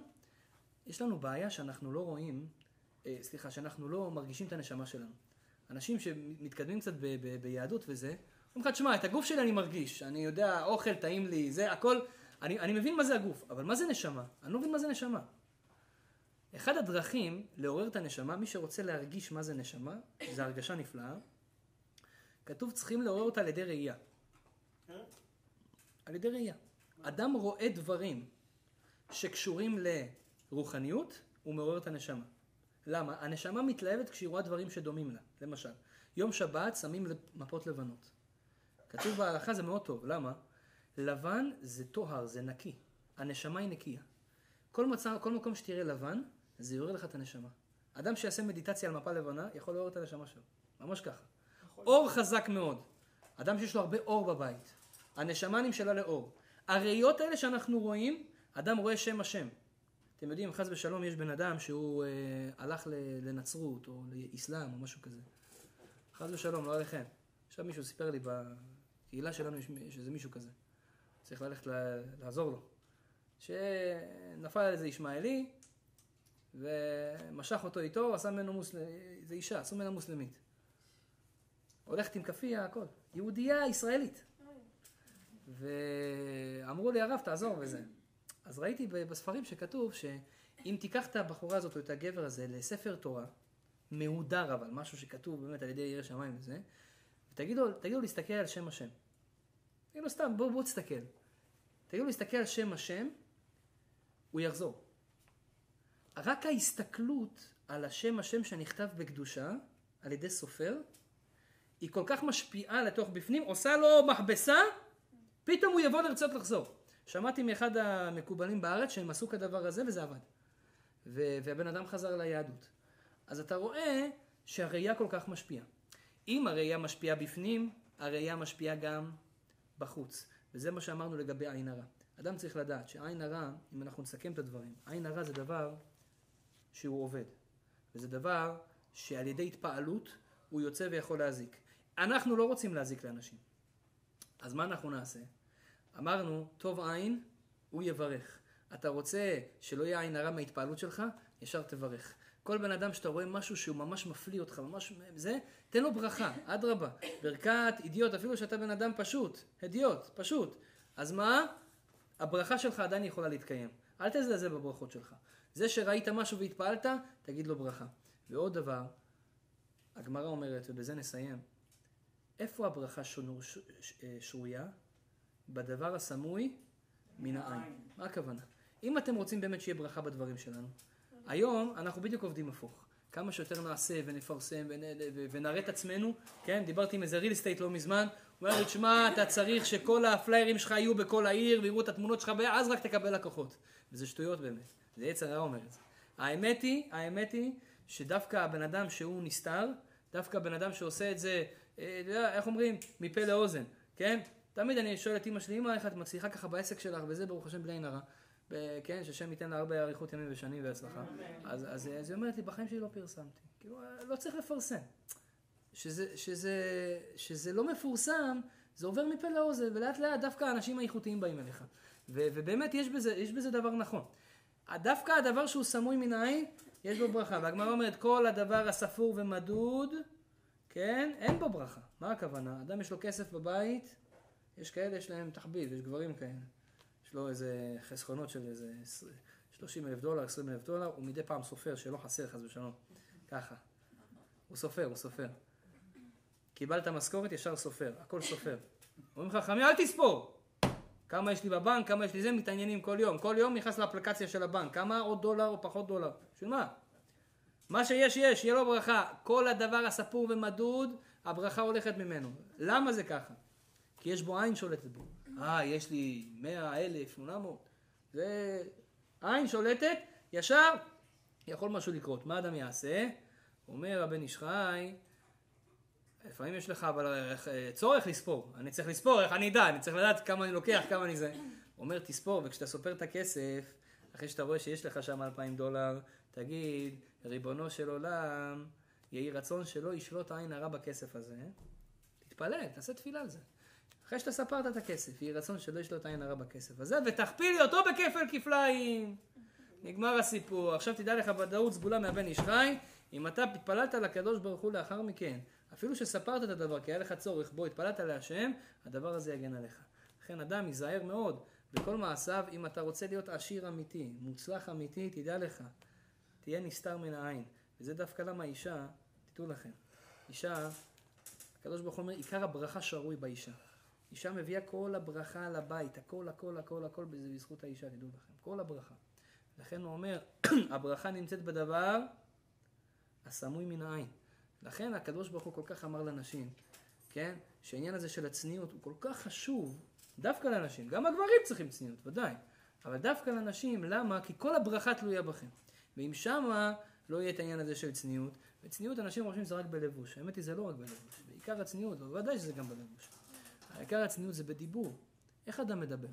יש לנו בעיה שאנחנו לא רואים, אה, סליחה, שאנחנו לא מרגישים את הנשמה שלנו. אנשים שמתקדמים קצת ב, ב, ביהדות וזה, אומרים לך, תשמע, את הגוף שלי אני מרגיש, אני יודע, אוכל טעים לי, זה הכל, אני, אני מבין מה זה הגוף, אבל מה זה נשמה? אני לא מבין מה זה נשמה. אחד הדרכים לעורר את הנשמה, מי שרוצה להרגיש מה זה נשמה, זו הרגשה נפלאה, כתוב צריכים לעורר אותה על ידי ראייה. על ידי ראייה. אדם רואה דברים שקשורים לרוחניות, הוא מעורר את הנשמה. למה? הנשמה מתלהבת כשהיא רואה דברים שדומים לה. למשל, יום שבת שמים מפות לבנות. כתוב בהלכה זה מאוד טוב. למה? לבן זה טוהר, זה נקי. הנשמה היא נקייה. כל, מצא, כל מקום שתראה לבן, זה יעורר לך את הנשמה. אדם שיעשה מדיטציה על מפה לבנה, יכול לעורר את הנשמה שלו. ממש ככה. אור חזק מאוד. אדם שיש לו הרבה אור בבית. הנשמה נמשלה לאור. הראיות האלה שאנחנו רואים, אדם רואה שם השם. אתם יודעים, חס ושלום יש בן אדם שהוא אה, הלך לנצרות או לאסלאם או משהו כזה. חס ושלום, לא עליכם. עכשיו מישהו סיפר לי בקהילה שלנו יש איזה מישהו כזה. צריך ללכת לעזור לו. שנפל על איזה ישמעאלי ומשך אותו איתו, עשה ממנו מוסלמי, זה אישה, עשו ממנה מוסלמית. הולכת עם כאפיה, הכל. יהודייה ישראלית. ואמרו לי, הרב, תעזור וזה. אז ראיתי בספרים שכתוב שאם תיקח את הבחורה הזאת או את הגבר הזה לספר תורה, מהודר אבל, משהו שכתוב באמת על ידי ירא שמיים וזה, ותגידו תגידו להסתכל על שם השם. תגידו לו סתם, בואו בוא תסתכל. תגידו להסתכל על שם השם, הוא יחזור. רק ההסתכלות על השם השם שנכתב בקדושה, על ידי סופר, היא כל כך משפיעה לתוך בפנים, עושה לו מכבסה, פתאום הוא יבוא לרצות לחזור. שמעתי מאחד המקובלים בארץ שהם עשו כדבר הזה וזה עבד. והבן אדם חזר ליהדות. אז אתה רואה שהראייה כל כך משפיעה. אם הראייה משפיעה בפנים, הראייה משפיעה גם בחוץ. וזה מה שאמרנו לגבי עין הרע. אדם צריך לדעת שעין הרע, אם אנחנו נסכם את הדברים, עין הרע זה דבר שהוא עובד. וזה דבר שעל ידי התפעלות הוא יוצא ויכול להזיק. אנחנו לא רוצים להזיק לאנשים. אז מה אנחנו נעשה? אמרנו, טוב עין, הוא יברך. אתה רוצה שלא יהיה עין הרע מההתפעלות שלך, ישר תברך. כל בן אדם שאתה רואה משהו שהוא ממש מפליא אותך, ממש זה, תן לו ברכה, אדרבה. ברכת אידיוט, אפילו שאתה בן אדם פשוט, הדיוט, פשוט. אז מה? הברכה שלך עדיין יכולה להתקיים. אל תזלזל בברכות שלך. זה שראית משהו והתפעלת, תגיד לו ברכה. ועוד דבר, הגמרא אומרת, ובזה נסיים, איפה הברכה אה, שרויה? בדבר הסמוי מן העין. מה הכוונה? אם אתם רוצים באמת שיהיה ברכה בדברים שלנו, היום אנחנו בדיוק עובדים הפוך. כמה שיותר נעשה ונפרסם ונראה את עצמנו, כן? דיברתי עם איזה real estate לא מזמן, הוא אומר לי, תשמע, אתה צריך שכל הפליירים שלך יהיו בכל העיר ויראו את התמונות שלך, ואז רק תקבל לקוחות. וזה שטויות באמת, זה יצר הרע אומר את זה. האמת היא, האמת היא, שדווקא הבן אדם שהוא נסתר, דווקא הבן אדם שעושה את זה, אה, איך אומרים, מפה לאוזן, כן? תמיד אני שואל את אמא שלי, אמא, איך את מצליחה ככה בעסק שלך, וזה ברוך השם בלי עין. כן, שהשם ייתן לה הרבה אריכות ימים ושנים והצלחה. אז, אז, אז היא אומרת לי, בחיים שלי לא פרסמתי. כאילו, לא צריך לפרסם. שזה, שזה, שזה לא מפורסם, זה עובר מפה לאוזן, ולאט לאט דווקא האנשים האיכותיים באים אליך. ו, ובאמת יש בזה, יש בזה דבר נכון. דווקא הדבר שהוא סמוי מן העין, יש בו ברכה. והגמרא אומרת, כל הדבר הספור ומדוד, כן, אין בו ברכה. מה הכוונה? אדם יש לו כסף בבית, יש כאלה, יש להם תחביב, יש גברים כאלה. יש לו איזה חסכונות של איזה 30 אלף דולר, 20 אלף דולר, הוא מדי פעם סופר שלא חסר חס ושלום. ככה. הוא סופר, הוא סופר. קיבלת משכורת, ישר סופר, הכל סופר. אומרים לך, חמי, אל תספור. כמה יש לי בבנק, כמה יש לי זה, מתעניינים כל יום. כל יום נכנס לאפליקציה של הבנק, כמה עוד דולר או פחות דולר. בשביל מה? מה שיש יש, יהיה לו ברכה. כל הדבר הספור ומדוד, הברכה הולכת ממנו. למה זה ככה? כי יש בו עין שולטת בו. אה, יש לי מאה, אלף, שמונה מאות. זה עין שולטת, ישר יכול משהו לקרות. מה אדם יעשה? אומר הבן איש חי, לפעמים יש לך אבל אה, צורך לספור. אני צריך לספור, איך אני אדע? אני צריך לדעת כמה אני לוקח, כמה אני זה. אומר, תספור, וכשאתה סופר את הכסף, אחרי שאתה רואה שיש לך שם אלפיים דולר, תגיד, ריבונו של עולם, יהי רצון שלא ישלוט עין הרע בכסף הזה. תתפלל, תעשה תפילה על זה. אחרי שאתה ספרת את הכסף, יהי רצון שלא ישלוט עין הרע בכסף הזה, ותכפילי אותו בכפל כפליים. נגמר הסיפור. עכשיו תדע לך ודאות סגולה מהבן איש חי, אם אתה התפללת לקדוש ברוך הוא לאחר מכן, אפילו שספרת את הדבר, כי היה לך צורך בו, התפללת להשם, הדבר הזה יגן עליך. לכן אדם ייזהר מאוד בכל מעשיו, אם אתה רוצה להיות עשיר אמיתי, מוצלח אמיתי, תדע לך, תהיה נסתר מן העין. וזה דווקא למה אישה, תדעו לכם, אישה, הקדוש ברוך הוא אומר, עיקר הברכה שרוי באישה. אישה מביאה כל הברכה לבית, הכל, הכל, הכל, הכל, זה בזכות האישה, תדעו לכם, כל הברכה. לכן הוא אומר, הברכה נמצאת בדבר הסמוי מן העין. לכן הקדוש ברוך הוא כל כך אמר לנשים, כן? שהעניין הזה של הצניעות הוא כל כך חשוב, דווקא לנשים. גם הגברים צריכים צניעות, ודאי. אבל דווקא לנשים, למה? כי כל הברכה תלויה בכם. ואם שמה לא יהיה את העניין הזה של צניעות, וצניעות אנשים חושבים שזה רק בלבוש. האמת היא זה לא רק בלבוש. בעיקר הצניעות, בוודאי שזה גם בלבוש. העיקר הצניעות זה בדיבור. איך אדם מדבר?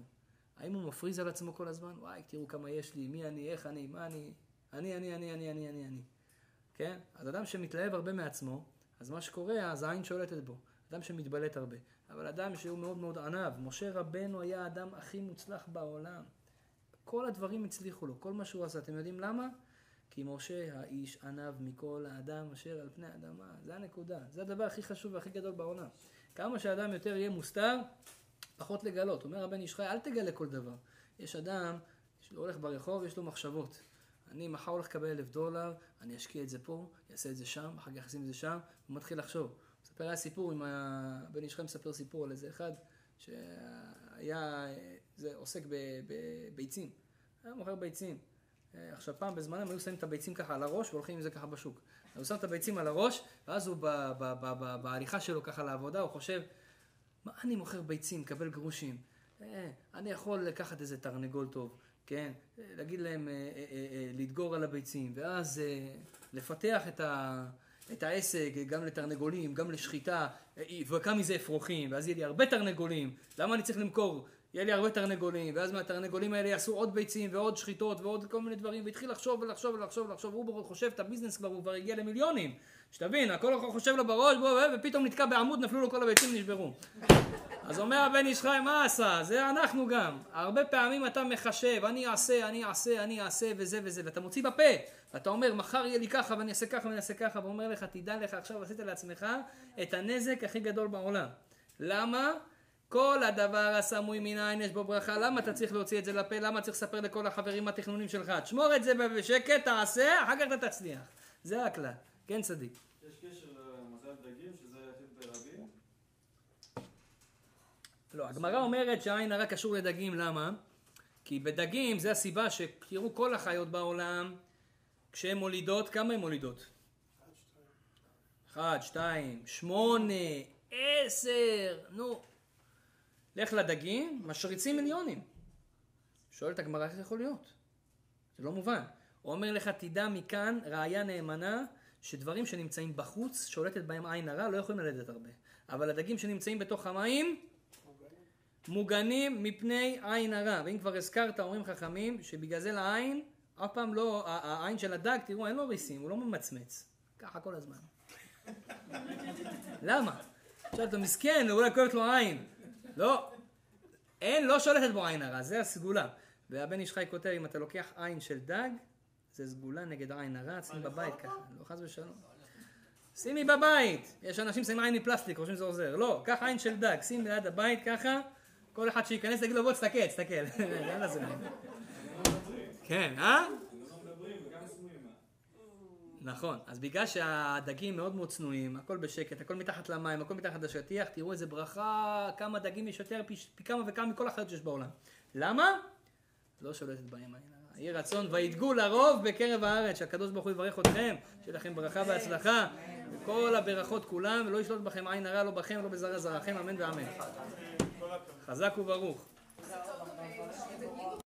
האם הוא מפריז על עצמו כל הזמן? וואי, תראו כמה יש לי, מי אני, איך אני, מה אני, אני, אני, אני, אני, אני, אני, אני. כן? אז אדם שמתלהב הרבה מעצמו, אז מה שקורה, אז העין שולטת בו. אדם שמתבלט הרבה. אבל אדם שהוא מאוד מאוד ענב, משה רבנו היה האדם הכי מוצלח בעולם. כל הדברים הצליחו לו, כל מה שהוא עשה. אתם יודעים למה? כי משה האיש ענב מכל האדם אשר על פני האדמה. זה הנקודה. זה הדבר הכי חשוב והכי גדול בעולם. כמה שאדם יותר יהיה מוסתר, פחות לגלות. אומר הבן איש חי, אל תגלה כל דבר. יש אדם שהוא הולך ברחוב, יש לו מחשבות. אני מחר הולך לקבל אלף דולר, אני אשקיע את זה פה, אעשה את זה שם, אחר כך אשים את זה שם, הוא מתחיל לחשוב. מספר היה סיפור עם הבן איש חי מספר סיפור על איזה אחד שהיה, זה עוסק בביצים. היה מוכר ביצים. עכשיו פעם בזמנם היו שמים את הביצים ככה על הראש והולכים עם זה ככה בשוק. הוא שם את הביצים על הראש, ואז הוא בהליכה שלו ככה לעבודה, הוא חושב, מה אני מוכר ביצים, מקבל גרושים? אה, אני יכול לקחת איזה תרנגול טוב, כן? להגיד להם אה, אה, לדגור על הביצים, ואז לפתח את, ה, את העסק גם לתרנגולים, גם לשחיטה, וכמה מזה אפרוחים, ואז יהיה לי הרבה תרנגולים, למה אני צריך למכור? יהיה לי הרבה תרנגולים, ואז מהתרנגולים האלה יעשו עוד ביצים ועוד שחיטות ועוד כל מיני דברים, והתחיל לחשוב ולחשוב ולחשוב ולחשוב, הוא חושב את הביזנס כבר, הוא כבר הגיע למיליונים, שתבין, הכל חושב לו בראש, בוא, ופתאום נתקע בעמוד, נפלו לו כל הביצים, נשברו. אז אומר הבן איש חי, מה עשה? זה אנחנו גם. הרבה פעמים אתה מחשב, אני אעשה, אני אעשה, אני אעשה, וזה וזה, ואתה מוציא בפה, ואתה אומר, מחר יהיה לי ככה, ואני אעשה ככה, ואני אעשה ככה, ואומר לך, תדע לך, עכשיו עשית לעצמך את הנזק הכי גדול בעולם. למה? כל הדבר הסמוי מן העין יש בו ברכה, למה אתה צריך להוציא את זה לפה? למה צריך לספר לכל החברים התכנונים שלך? תשמור את זה בשקט, תעשה, אחר כך אתה תצליח. זה הכלל. כן צדיק. יש קשר למזל דגים, שזה יתד ברבים? לא, הגמרא אומרת שהעין הרע קשור לדגים, למה? כי בדגים זה הסיבה שתראו כל החיות בעולם, כשהן מולידות, כמה הן מולידות? אחד, שתיים, שמונה, עשר, נו. לך לדגים, משריצים מיליונים. שואלת הגמרא איך זה יכול להיות? זה לא מובן. הוא אומר לך, תדע מכאן ראיה נאמנה שדברים שנמצאים בחוץ, שולטת בהם עין הרע, לא יכולים ללדת הרבה. אבל הדגים שנמצאים בתוך המים, מוגנים מפני עין הרע. ואם כבר הזכרת, אומרים חכמים, שבגלל זה לעין, אף פעם לא, העין של הדג, תראו, אין לו ריסים, הוא לא ממצמץ. ככה כל הזמן. למה? עכשיו אתה מסכן, אולי כואבת לו עין. לא, אין, לא שולטת בו עין הרע, זה הסגולה. והבן איש חי כותב, אם אתה לוקח עין של דג, זה סגולה נגד עין הרע, שים בבית ככה, לא חס ושלום. שימי בבית, יש אנשים שמים עין מפלסטיק, חושבים שזה עוזר, לא, קח עין של דג, שים ליד הבית ככה, כל אחד שייכנס תגיד לו בוא תסתכל, תסתכל. כן, אה? נכון, אז בגלל שהדגים מאוד מאוד צנועים, הכל בשקט, הכל מתחת למים, הכל מתחת לשטיח, תראו איזה ברכה, כמה דגים יש יותר, פי, פי כמה וכמה מכל החיות שיש בעולם. למה? לא שולטת בהם העין יהי רצון וידגו לרוב בקרב הארץ, שהקדוש ברוך הוא יברך אתכם, שיהיה לכם ברכה והצלחה, וכל הברכות כולם, ולא ישלוט בכם עין הרע, לא בכם ולא בזרע זרעכם, אמן ואמן. חזק וברוך.